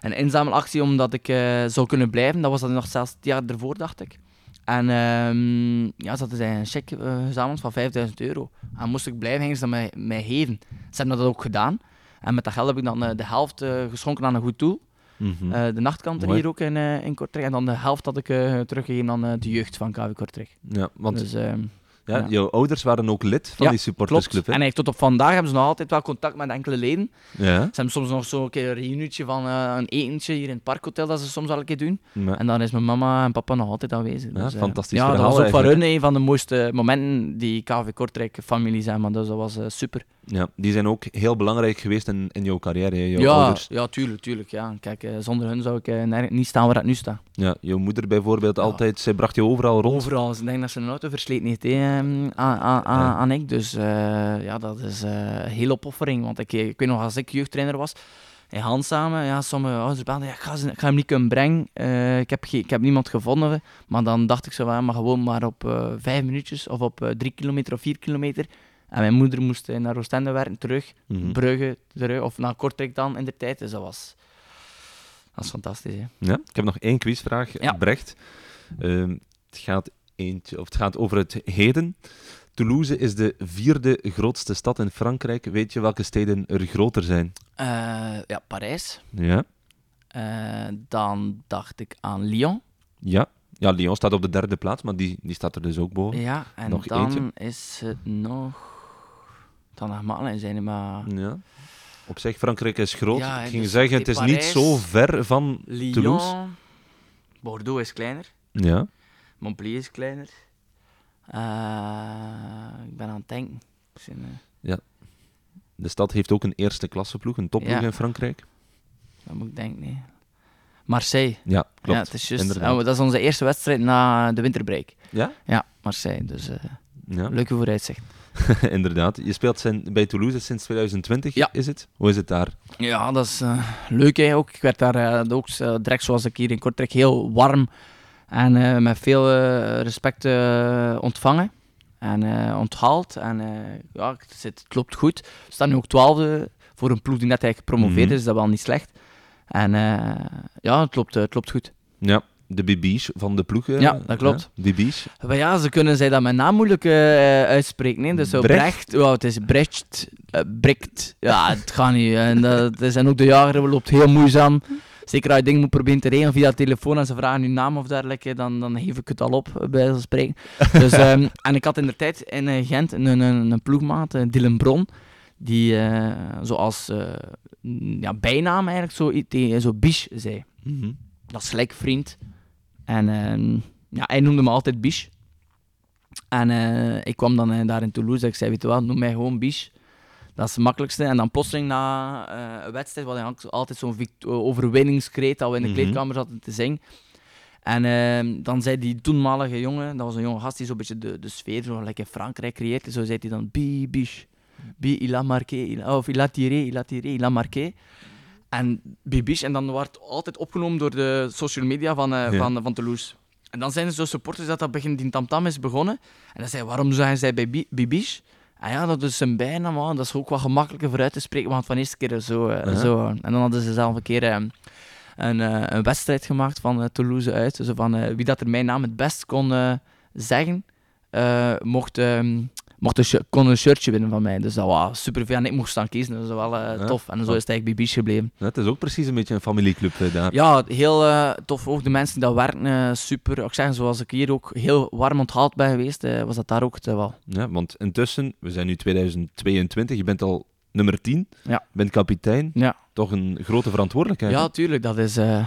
een inzamelactie omdat ik eh, zou kunnen blijven. Dat was dan nog zelfs het jaar ervoor, dacht ik. En ehm, ja, ze hadden een cheque eh, gezameld van 5000 euro. En moest ik blijven, gingen ze dat mij, mij geven. Ze hebben dat ook gedaan. En met dat geld heb ik dan de helft geschonken aan een goed doel. Eh, de nachtkant Mooi. hier ook in, eh, in Kortrijk. En dan de helft had ik eh, teruggegeven aan de jeugd van KV Kortrijk. ja, want Dus, ehm, ja, ja. jouw ouders waren ook lid van Ja, die supportersclub. Klopt. En eigenlijk tot op vandaag hebben ze nog altijd wel contact met enkele leden. hè? Ja, Ze hebben soms nog zo'n keer een reunietje van een etentje hier in het parkhotel dat ze soms wel een keer doen. En dan is mijn mama en papa nog altijd aanwezig. Ja, Dus, eh, fantastisch Ja, dat was ook voor hun een van de mooiste momenten die KV Kortrijk familie zijn. Maar dus dat was super. Ja, die zijn ook heel belangrijk geweest in, in jouw carrière, hè, jouw ja, ouders. ja, tuurlijk, tuurlijk. Ja. Kijk, eh, zonder hun zou ik eh, niet staan waar ik nu sta. Ja, jouw moeder bijvoorbeeld Ja. altijd, zij bracht je overal rond. Overal. Ik denk dat ze een auto versleten heeft hè, ehm, aan, aan, aan, Ja. aan ik. Dus eh, ja, dat is een hele opoffering. Want ik, ik weet nog, als ik jeugdtrainer was, in Hans samen, ja, sommige ouders belden, ja, ik, ga ze, ik ga hem niet kunnen brengen. Ik, heb ik heb niemand gevonden. Maar dan dacht ik zo, maar gewoon maar op vijf minuutjes of op drie kilometer of vier kilometer. En mijn moeder moest eh, naar Oostende werken, terug, Mhm. Brugge, terug, of naar Kortrijk dan in de tijd. Dus dat was, dat is fantastisch. Hè. Ja, ik heb nog één quizvraag, Ja. Brecht. Ehm, het, gaat eentje, of het gaat over het heden. Toulouse is de vierde grootste stad in Frankrijk. Weet je welke steden er groter zijn? Eh, ja, Parijs. Ja. Eh, dan dacht ik aan Lyon. Ja. Ja, Lyon staat op de derde plaats, maar die, die staat er dus ook boven. Ja, en Nog dan eentje? is het nog... Dan nog Malen zijn, maar... Ja. Op zich, Frankrijk is groot. Ja, ik ging dus zeggen, het is niet zo ver van Lyon... Toulouse. Bordeaux is kleiner. Ja. Montpellier is kleiner. Eh, ik ben aan het denken. Misschien, eh, De stad heeft ook een eerste klasse ploeg, een topploeg Ja. in Frankrijk. dat moet ik denken, nee. Marseille. Ja, klopt. Ja, het is. Oh, dat is onze eerste wedstrijd na de winterbreak. Ja? Ja, Marseille. Dus eh Ja, leuke vooruitzicht. inderdaad. Je speelt zijn, bij Toulouse sinds 2020, Ja. is het? Hoe is het daar? Ja, dat is eh, leuk hè, ook. Ik werd daar eh, ook eh, direct zoals ik hier in Kortrijk heel warm en met veel respect ontvangen en onthaald. En ja, het, zit, het loopt goed. We staan nu ook twaalfde voor een ploeg die net eigenlijk gepromoveerd Mhm. is, is dat wel niet slecht. En ja, het loopt, het loopt goed. Ja, de Bibiche van de ploeg. eh, Ja, dat klopt. ja, Bibiche. Maar ja, ze kunnen zij dat met naam moeilijk eh, uitspreken. Hè. Dus zo Brecht? Het is Brecht, eh, Brecht. Ja, het gaat niet. En dat, dat zijn ook de jagers, loopt heel moeizaam. Zeker als je dingen moet proberen te regelen via telefoon en ze vragen je naam of dergelijke, dan, dan geef ik het al op, eh, bij van spreken. Dus, ehm, en ik had in de tijd in eh, Gent een, een, een ploegmaat, eh, Dylan Bron, die eh, zoals eh, ja, bijnaam eigenlijk zo, zo Biche zei. Mhm. Dat is gelijk vriend. En ehm, ja, hij noemde me altijd Biche. En eh, ik kwam dan eh, daar in Toulouse ik zei, weet je wel, noem mij gewoon Biche. Dat is het makkelijkste. En dan plotseling na eh, een wedstrijd, wat hij altijd zo'n overwinningskreet dat we in de Mhm. kleedkamer zaten te zingen. En ehm, dan zei die toenmalige jongen, dat was een jonge gast die zo'n beetje de, de sfeer zo lekker in Frankrijk creëert. Zo zei hij dan, Bi, Biche. Bi, il a marqué. Il a, of il a tiré, il a tiré, il a marqué. En Bibiche, en dan wordt altijd opgenomen door de social media van, eh, Ja. van, van Toulouse. En dan zijn er zo supporters dat dat begin die tamtam is begonnen. En dan zei waarom zeggen zij bij Bi- Bibiche? En ja, dat is zijn bijnaam, man. dat is ook wat gemakkelijker voor uit te spreken, want van de eerste keer zo. eh, zo. En dan hadden ze zelf een keer eh, een, eh, een wedstrijd gemaakt van Toulouse uit. Zo van, wie dat er mijn naam het best kon zeggen, mocht, ehm, mocht een, kon een shirtje winnen van mij. Dus dat was super veel. En ik mocht staan kiezen, dus dat was wel eh, Ja. tof. En zo is het eigenlijk bij Bies gebleven. Ja, het is ook precies een beetje een familieclub eh, daar. Ja, heel eh, tof. Ook de mensen die daar werken, super. Ik zeg, zoals ik hier ook heel warm onthaald ben geweest, was dat daar ook het geval. Ja, want intussen, we zijn nu 2022, je bent al nummer 10, Ja. bent kapitein. Ja. Toch een grote verantwoordelijkheid. Ja, tuurlijk. Dat is, eh, eh,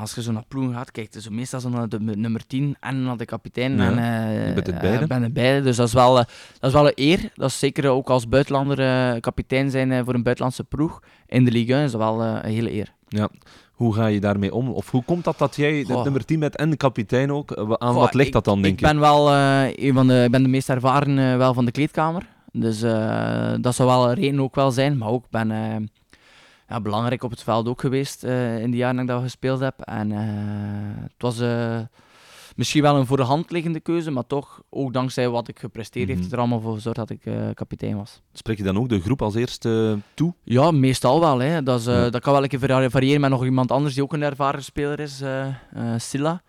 als je zo naar ploegen gaat, kijk, dus meestal zo naar de nummer 10 en naar de kapitein. Ja, En, eh, je bent het beide. ben het beide. Dus dat is, wel, dat is wel een eer. Dat is zeker ook als buitenlander kapitein zijn voor een buitenlandse ploeg in de Ligue 1 is dat wel een hele eer. Ja. Hoe ga je daarmee om? Of hoe komt dat dat jij Goh. nummer 10 bent en de kapitein ook? Aan Goh, wat ligt ik- dat dan, denk ik je? ben wel een van de, ik ben de meest ervaren wel van de kleedkamer. Dus eh, dat zou wel een reden ook wel zijn. Maar ook ben eh, ja, belangrijk op het veld ook geweest eh, in de jaren dat ik gespeeld heb. En het was misschien wel een voor de hand liggende keuze, maar toch, ook dankzij wat ik gepresteerd Mhm. heeft het er allemaal voor gezorgd dat ik kapitein was. Spreek je dan ook de groep als eerste toe? Ja, meestal wel. Hè. Dat, is, Ja. dat kan wel een keer vari- variëren met nog iemand anders die ook een ervaren speler is, Silla.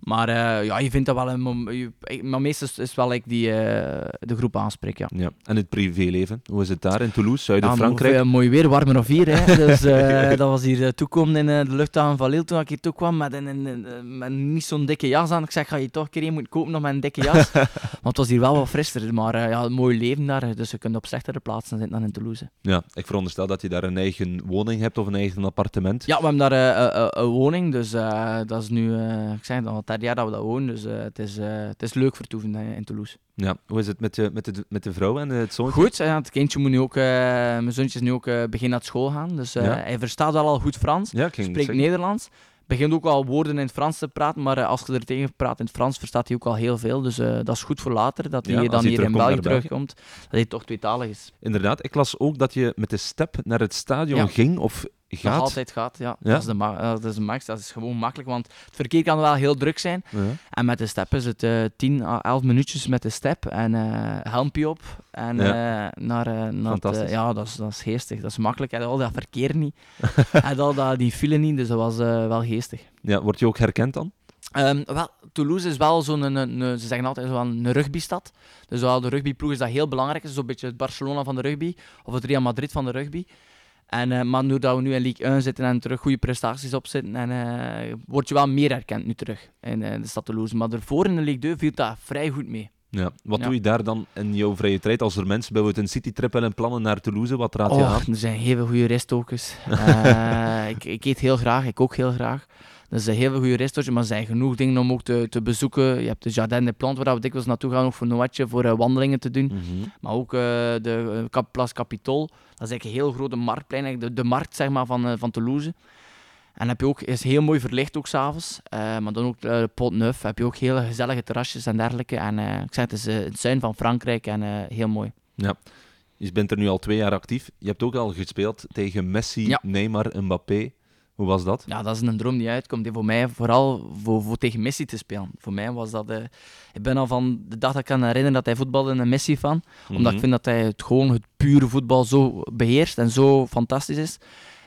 Maar eh, ja, je vindt dat wel een je- Maar meestal is het wel ik die eh, de groep aanspreek, ja. Ja. En het privéleven? Hoe is het daar in Toulouse, Ja, Zuid-Frankrijk? eh, mooi weer, warmer of hier. Hè. Dus eh, dat was hier toekomen in de luchthaven van Lille toen ik hier toe kwam met, een, een- een- met niet zo'n dikke jas aan. Ik zeg, ga je toch een keer een moeten kopen nog met een dikke jas? Want het was hier wel wat frisser. Maar ja, een mooi leven daar. Dus je kunt op slechtere plaatsen zitten dan in Toulouse. Ja, ik veronderstel dat je daar een eigen woning hebt of een eigen appartement. Ja, we hebben daar een woning. Dus dat is nu, ik zeg al, het derde jaar dat we dat wonen. Dus eh, het, is, eh, het is leuk vertoeven eh, in Toulouse. Ja. Hoe is het met, je, met, de, met de vrouw en het zoontje? Goed, ja, het kindje moet nu ook, eh, mijn zoontje is nu ook uh, begin naar school gaan. Dus eh, Ja. hij verstaat wel al goed Frans. Ja, spreekt zeggen. Nederlands. Begint ook al woorden in het Frans te praten, maar eh, als je er tegen praat in het Frans, verstaat hij ook al heel veel. Dus eh, dat is goed voor later, dat hij dan hij hier in België terugkomt, dat hij toch tweetalig is. Inderdaad, ik las ook dat je met de step naar het stadion ging of Dat gaat. altijd gaat, ja. Ja? Dat, is de eh, dat is de max, dat is gewoon makkelijk, want het verkeer kan wel heel druk zijn. Ja. En met de step is het eh 10 à 11 minuutjes met de step en eh helmpje op. En Ja. eh, naar, naar het, ja, dat is, dat is geestig, dat is makkelijk. En al dat verkeer niet, en al dat, die file niet, dus dat was wel geestig. Ja, word je ook herkend dan? Ehm, wel, Toulouse is wel zo'n, een, een- een- ze zeggen altijd zo een rugbystad. Dus wel de rugbyploeg is dat heel belangrijk. Het is zo'n beetje het Barcelona van de rugby, of het Real Madrid van de rugby. En, eh, maar nu dat we nu in League 1 zitten en terug goede prestaties opzetten, en, eh, word je wel meer herkend nu terug in eh, de stad Toulouse. Maar daarvoor in de League 2 viel dat vrij goed mee. Ja. Wat Ja. doe je daar dan in jouw vrije tijd als er mensen bijvoorbeeld een citytrip willen plannen naar Toulouse? Wat raad je Oh, aan? er zijn heel veel goede restokers. Ik, ik eet heel graag, ik kook heel graag. Er zijn heel veel goede restaurants, maar er zijn genoeg dingen om ook te, te bezoeken. Je hebt de Jardin des Plantes, waar we dikwijls naartoe gaan, ook voor Noetje, voor eh, wandelingen te doen. Mhm. Maar ook eh, de uh, Cap Place Capitol. Dat is eigenlijk een heel grote marktplein, eigenlijk de, de markt zeg maar, van, eh, van Toulouse. En heb je ook, is heel mooi verlicht ook s'avonds. Uh, maar dan ook uh, Pot Neuf, heb je ook hele gezellige terrasjes en dergelijke. En uh, ik zeg, het is uh, het zuin van Frankrijk en heel mooi. Ja, je bent er nu al twee jaar actief. Je hebt ook al gespeeld tegen Messi, Ja. Neymar, Mbappé. Hoe was dat? Ja, dat is een droom die uitkomt. Die voor mij vooral voor, voor tegen Messi te spelen. Voor mij was dat... Uh, ik ben al van de dag dat ik kan herinneren dat hij voetbalde een Messi-fan. Omdat Mhm. ik vind dat hij het, gewoon het pure voetbal zo beheerst en zo fantastisch is.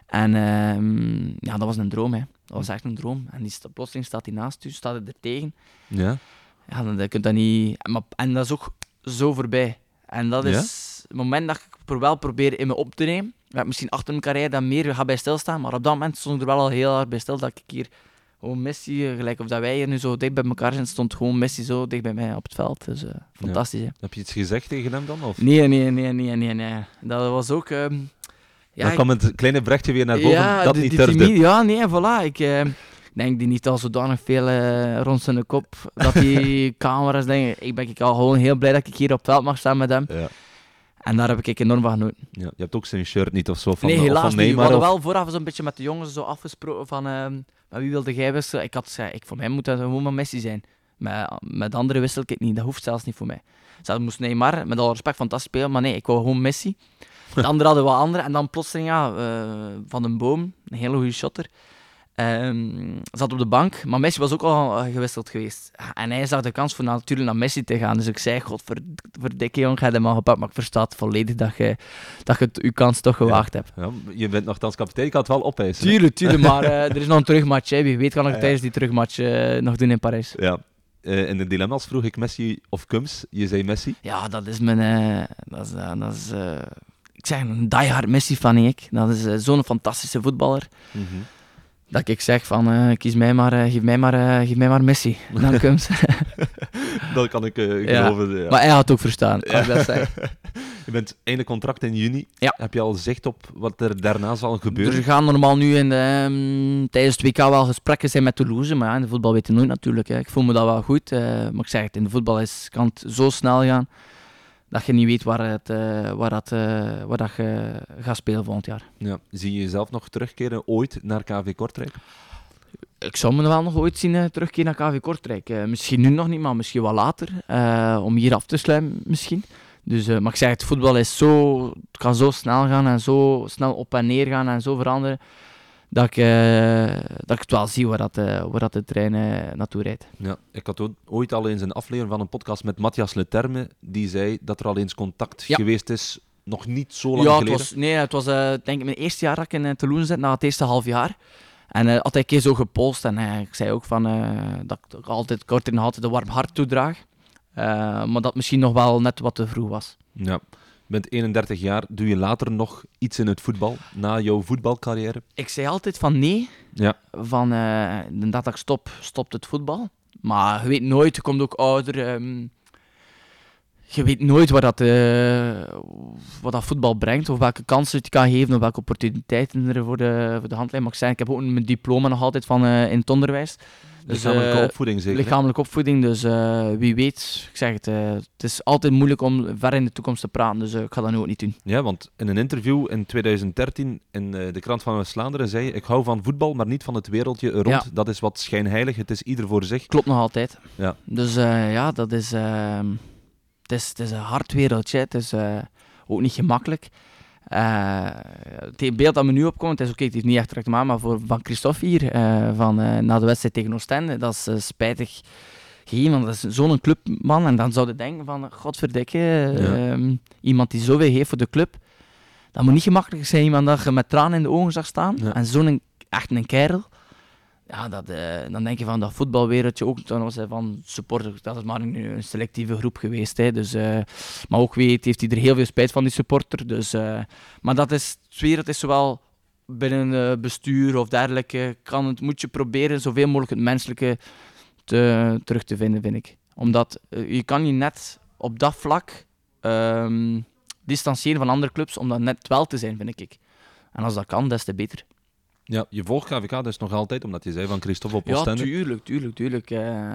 En uh, ja, dat was een droom. Hè. Dat was echt een droom. En die, plotseling staat hij naast u, staat hij er tegen. Ja? Ja, dan, dan kun je dat niet... Maar, en dat is ook zo voorbij. En dat is Ja? het moment dat ik wel probeer in me op te nemen. Ja, misschien achter mijn carrière dan meer ga bij stilstaan. Maar op dat moment stond ik er wel al heel hard bij stil dat ik hier gewoon Messi, eh, gelijk of dat wij hier nu zo dicht bij elkaar zijn, stond gewoon Messi zo dicht bij mij op het veld. Dus uh, fantastisch. Ja. Heb je iets gezegd tegen hem dan? Of? Nee, nee, nee, nee, nee, nee. Dat was ook... Um, ja, dan kwam het kleine brechtje weer naar boven, ja, dat die, niet die durfde. Ja, nee, voilà. Ik uh, denk die niet al zodanig veel uh, rond zijn kop, dat die camera's denken. Ik ben ik al gewoon heel blij dat ik hier op het veld mag staan met hem. Ja. En daar heb ik enorm van genoten. Ja, je hebt ook zijn shirt niet of zo van, nee, helaas niet. We hadden wel vooraf zo'n beetje met de jongens zo afgesproken van uh, met wie wilde jij wisselen. Ik had gezegd, ik, voor mij moet dat gewoon maar Messi zijn. Met, met anderen wissel ik het niet, dat hoeft zelfs niet voor mij. Zelfs moest Neymar, met al respect, fantastisch spelen, maar nee, ik wou gewoon Messi. De anderen hadden wat andere. En dan plotseling, ja, uh, Van den Boom, een hele goede shotter. Um, zat op de bank, maar Messi was ook al uh, gewisseld geweest. En hij zag de kans voor natuurlijk naar Messi te gaan. Dus ik zei, godverdikke jong, ga je hem al gepakt. Maar ik versta het volledig dat je, dat je het, je kans toch gewaagd ja. hebt. Ja, je bent nogthans kapitein, ik kan het wel opeisen. Tuurlijk, tuurlijk, maar uh, er is nog een terugmatch. Hè. Wie weet kan ik Ja. tijdens die terugmatch uh, nog doen in Parijs. Ja. Eh, in de dilemma's vroeg ik Messi of Kums. Je zei Messi. Ja, dat is mijn... eh, dat is, eh, dat is, eh, ik zeg een diehard Messi-fan, ik. Dat is eh, zo'n fantastische voetballer. Dat ik zeg van, eh, kies mij maar, eh, geef, mij maar, eh, geef mij maar Messi. Dan Kums. Dat kan ik Ja. geloven. ja. Maar hij had het ook verstaan, als ik dat zeg. Je bent einde contract in juni. Heb je al zicht op wat er daarna zal gebeuren? Er gaan normaal nu in de, ehm, tijdens het WK wel gesprekken zijn met Toulouse, maar ja, in de voetbal weet je nooit natuurlijk. Hè. Ik voel me dat wel goed, maar ik zeg het, in de voetbal is, kan het zo snel gaan dat je niet weet waar, het, eh, waar, dat, eh, waar dat je gaat spelen volgend jaar. Ja. Zie je jezelf nog terugkeren ooit naar KV Kortrijk? Ik zou me wel nog ooit zien eh, terugkeren naar KV Kortrijk. Misschien nu nog niet, maar misschien wel later. om hier af te sluiten misschien. Dus, maar ik zeg het, voetbal is zo, het kan zo snel gaan en zo snel op en neer gaan en zo veranderen. Dat ik, eh, dat ik het wel zie waar, dat, eh, waar dat de trein eh, naartoe rijdt. Ja. Ik had ooit al eens een aflevering van een podcast met Matthias Leterme. Die zei dat er al eens contact Ja. geweest is, nog niet zo lang ja, het geleden. was, nee, het was denk ik mijn eerste jaar dat ik in uh, Toulouse zit, na het eerste half jaar. En had hij een keer zo gepolst en ik zei ook van, dat ik altijd kort in altijd een warm hart toedraag. Maar dat misschien nog wel net wat te vroeg was. Ja. Je bent 31 jaar. Doe je later nog iets in het voetbal, na jouw voetbalcarrière? Ik zei altijd van nee, Ja. van eh dat ik stop, stopt het voetbal. Maar je weet nooit, je komt ook ouder. ehm, je weet nooit wat dat, eh, wat dat voetbal brengt, of welke kansen het kan geven, of welke opportuniteiten er voor de, voor de hand liggen. Maar ik, zei, ik heb ook mijn diploma nog altijd van, eh, in het onderwijs. Dus, Lichamelijke eh, opvoeding zeker? Lichamelijke opvoeding, dus eh, wie weet, ik zeg het, eh, het is altijd moeilijk om ver in de toekomst te praten, dus ik ga dat nu ook niet doen. Ja, want in een interview in 2013 in de krant van West-Vlaanderen zei je: Ik hou van voetbal, maar niet van het wereldje er rond. Ja. Dat is wat schijnheilig. Het is ieder voor zich. Klopt nog altijd. Ja. Dus ja, dat is, ehm, het is, het is een hard wereldje. Het is ook niet gemakkelijk. Eh, het beeld dat me nu opkomt, het is oké, het is niet echt direct maar, maar voor, van Christophe hier, eh, van, eh, na de wedstrijd tegen Oostende, dat is spijtig gegeven, want dat is zo'n clubman. En dan zou je denken van, godverdikke, Ja. ehm, iemand die zoveel heeft voor de club, dat moet niet gemakkelijk zijn, iemand dat je met tranen in de ogen zag staan. Ja. En zo'n, echt een kerel. Ja, dat, eh, dan denk je van dat voetbalwereldje ook, dan was hij van supporters, dat is maar een, een selectieve groep geweest. Hè, dus, eh, maar ook weet, heeft hij er heel veel spijt van, die supporter. Dus, eh, maar dat is, het wereld is zowel binnen bestuur of dergelijke, kan het, moet je proberen zoveel mogelijk het menselijke te, terug te vinden, vind ik. Omdat je kan je net op dat vlak ehm, distancieren van andere clubs, om dat net wel te zijn, vind ik. En als dat kan, des te beter. Ja, je volgt KVK dus nog altijd, omdat je zei van Christophe op Ja, Oostende. tuurlijk, tuurlijk, tuurlijk.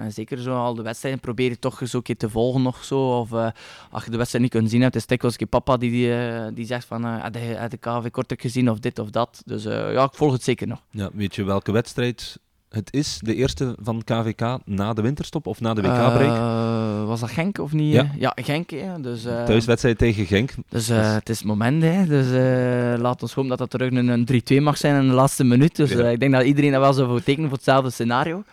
zeker zo al de wedstrijden probeer je toch eens een keer te volgen nog zo. Of eh, als je de wedstrijd niet kunt zien hebt, is het dikwijls keer papa die, die, eh, die zegt van, eh heb je heb je KV Kortrijk gezien of dit of dat. Dus ja, ik volg het zeker nog. Ja, weet je welke wedstrijd het is? De eerste van KVK na de winterstop of na de WK-break? Eh, was dat Genk of niet? Ja. ja Genk, ja. Dus, eh, Thuiswedstrijd tegen Genk. Dus eh, het is het moment, hè. Dus laat ons hopen dat dat terug een, een 3-2 mag zijn in de laatste minuut. Dus Ja. ik denk dat iedereen dat wel zou voor tekenen voor hetzelfde scenario.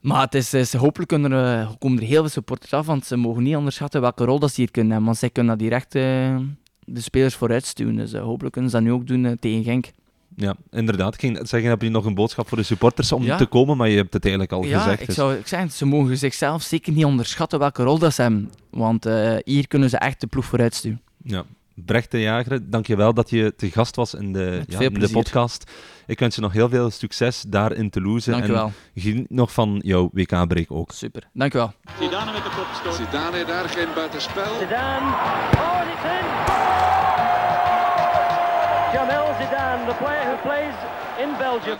Maar het is, is- hopelijk kunnen er, komen er heel veel supporters af, want ze mogen niet onderschatten welke rol dat ze hier kunnen hebben. Want zij kunnen dat direct de spelers vooruit stuwen. Dus hopelijk kunnen ze dat nu ook doen tegen Genk. Ja, inderdaad. Ik ging zeggen, heb je nog een boodschap voor de supporters om Ja. te komen? Maar je hebt het eigenlijk al ja, gezegd. ik dus- zou ik zeg, ze mogen zichzelf zeker niet onderschatten welke rol dat ze hebben. Want eh, hier kunnen ze echt de ploeg vooruit stuwen. Ja. Brecht de Jager, dankjewel dat je te gast was in de, ja, in de podcast. Ik wens je nog heel veel succes daar in Toulouse. Dank u wel. En geniet nog van jouw WK-break ook. Super. Dank u wel. Zidane met de kopstoot. Zidane daar geen buitenspel. Zidane. Oh, it's in. Jamel Zidane, the player who plays in Belgium.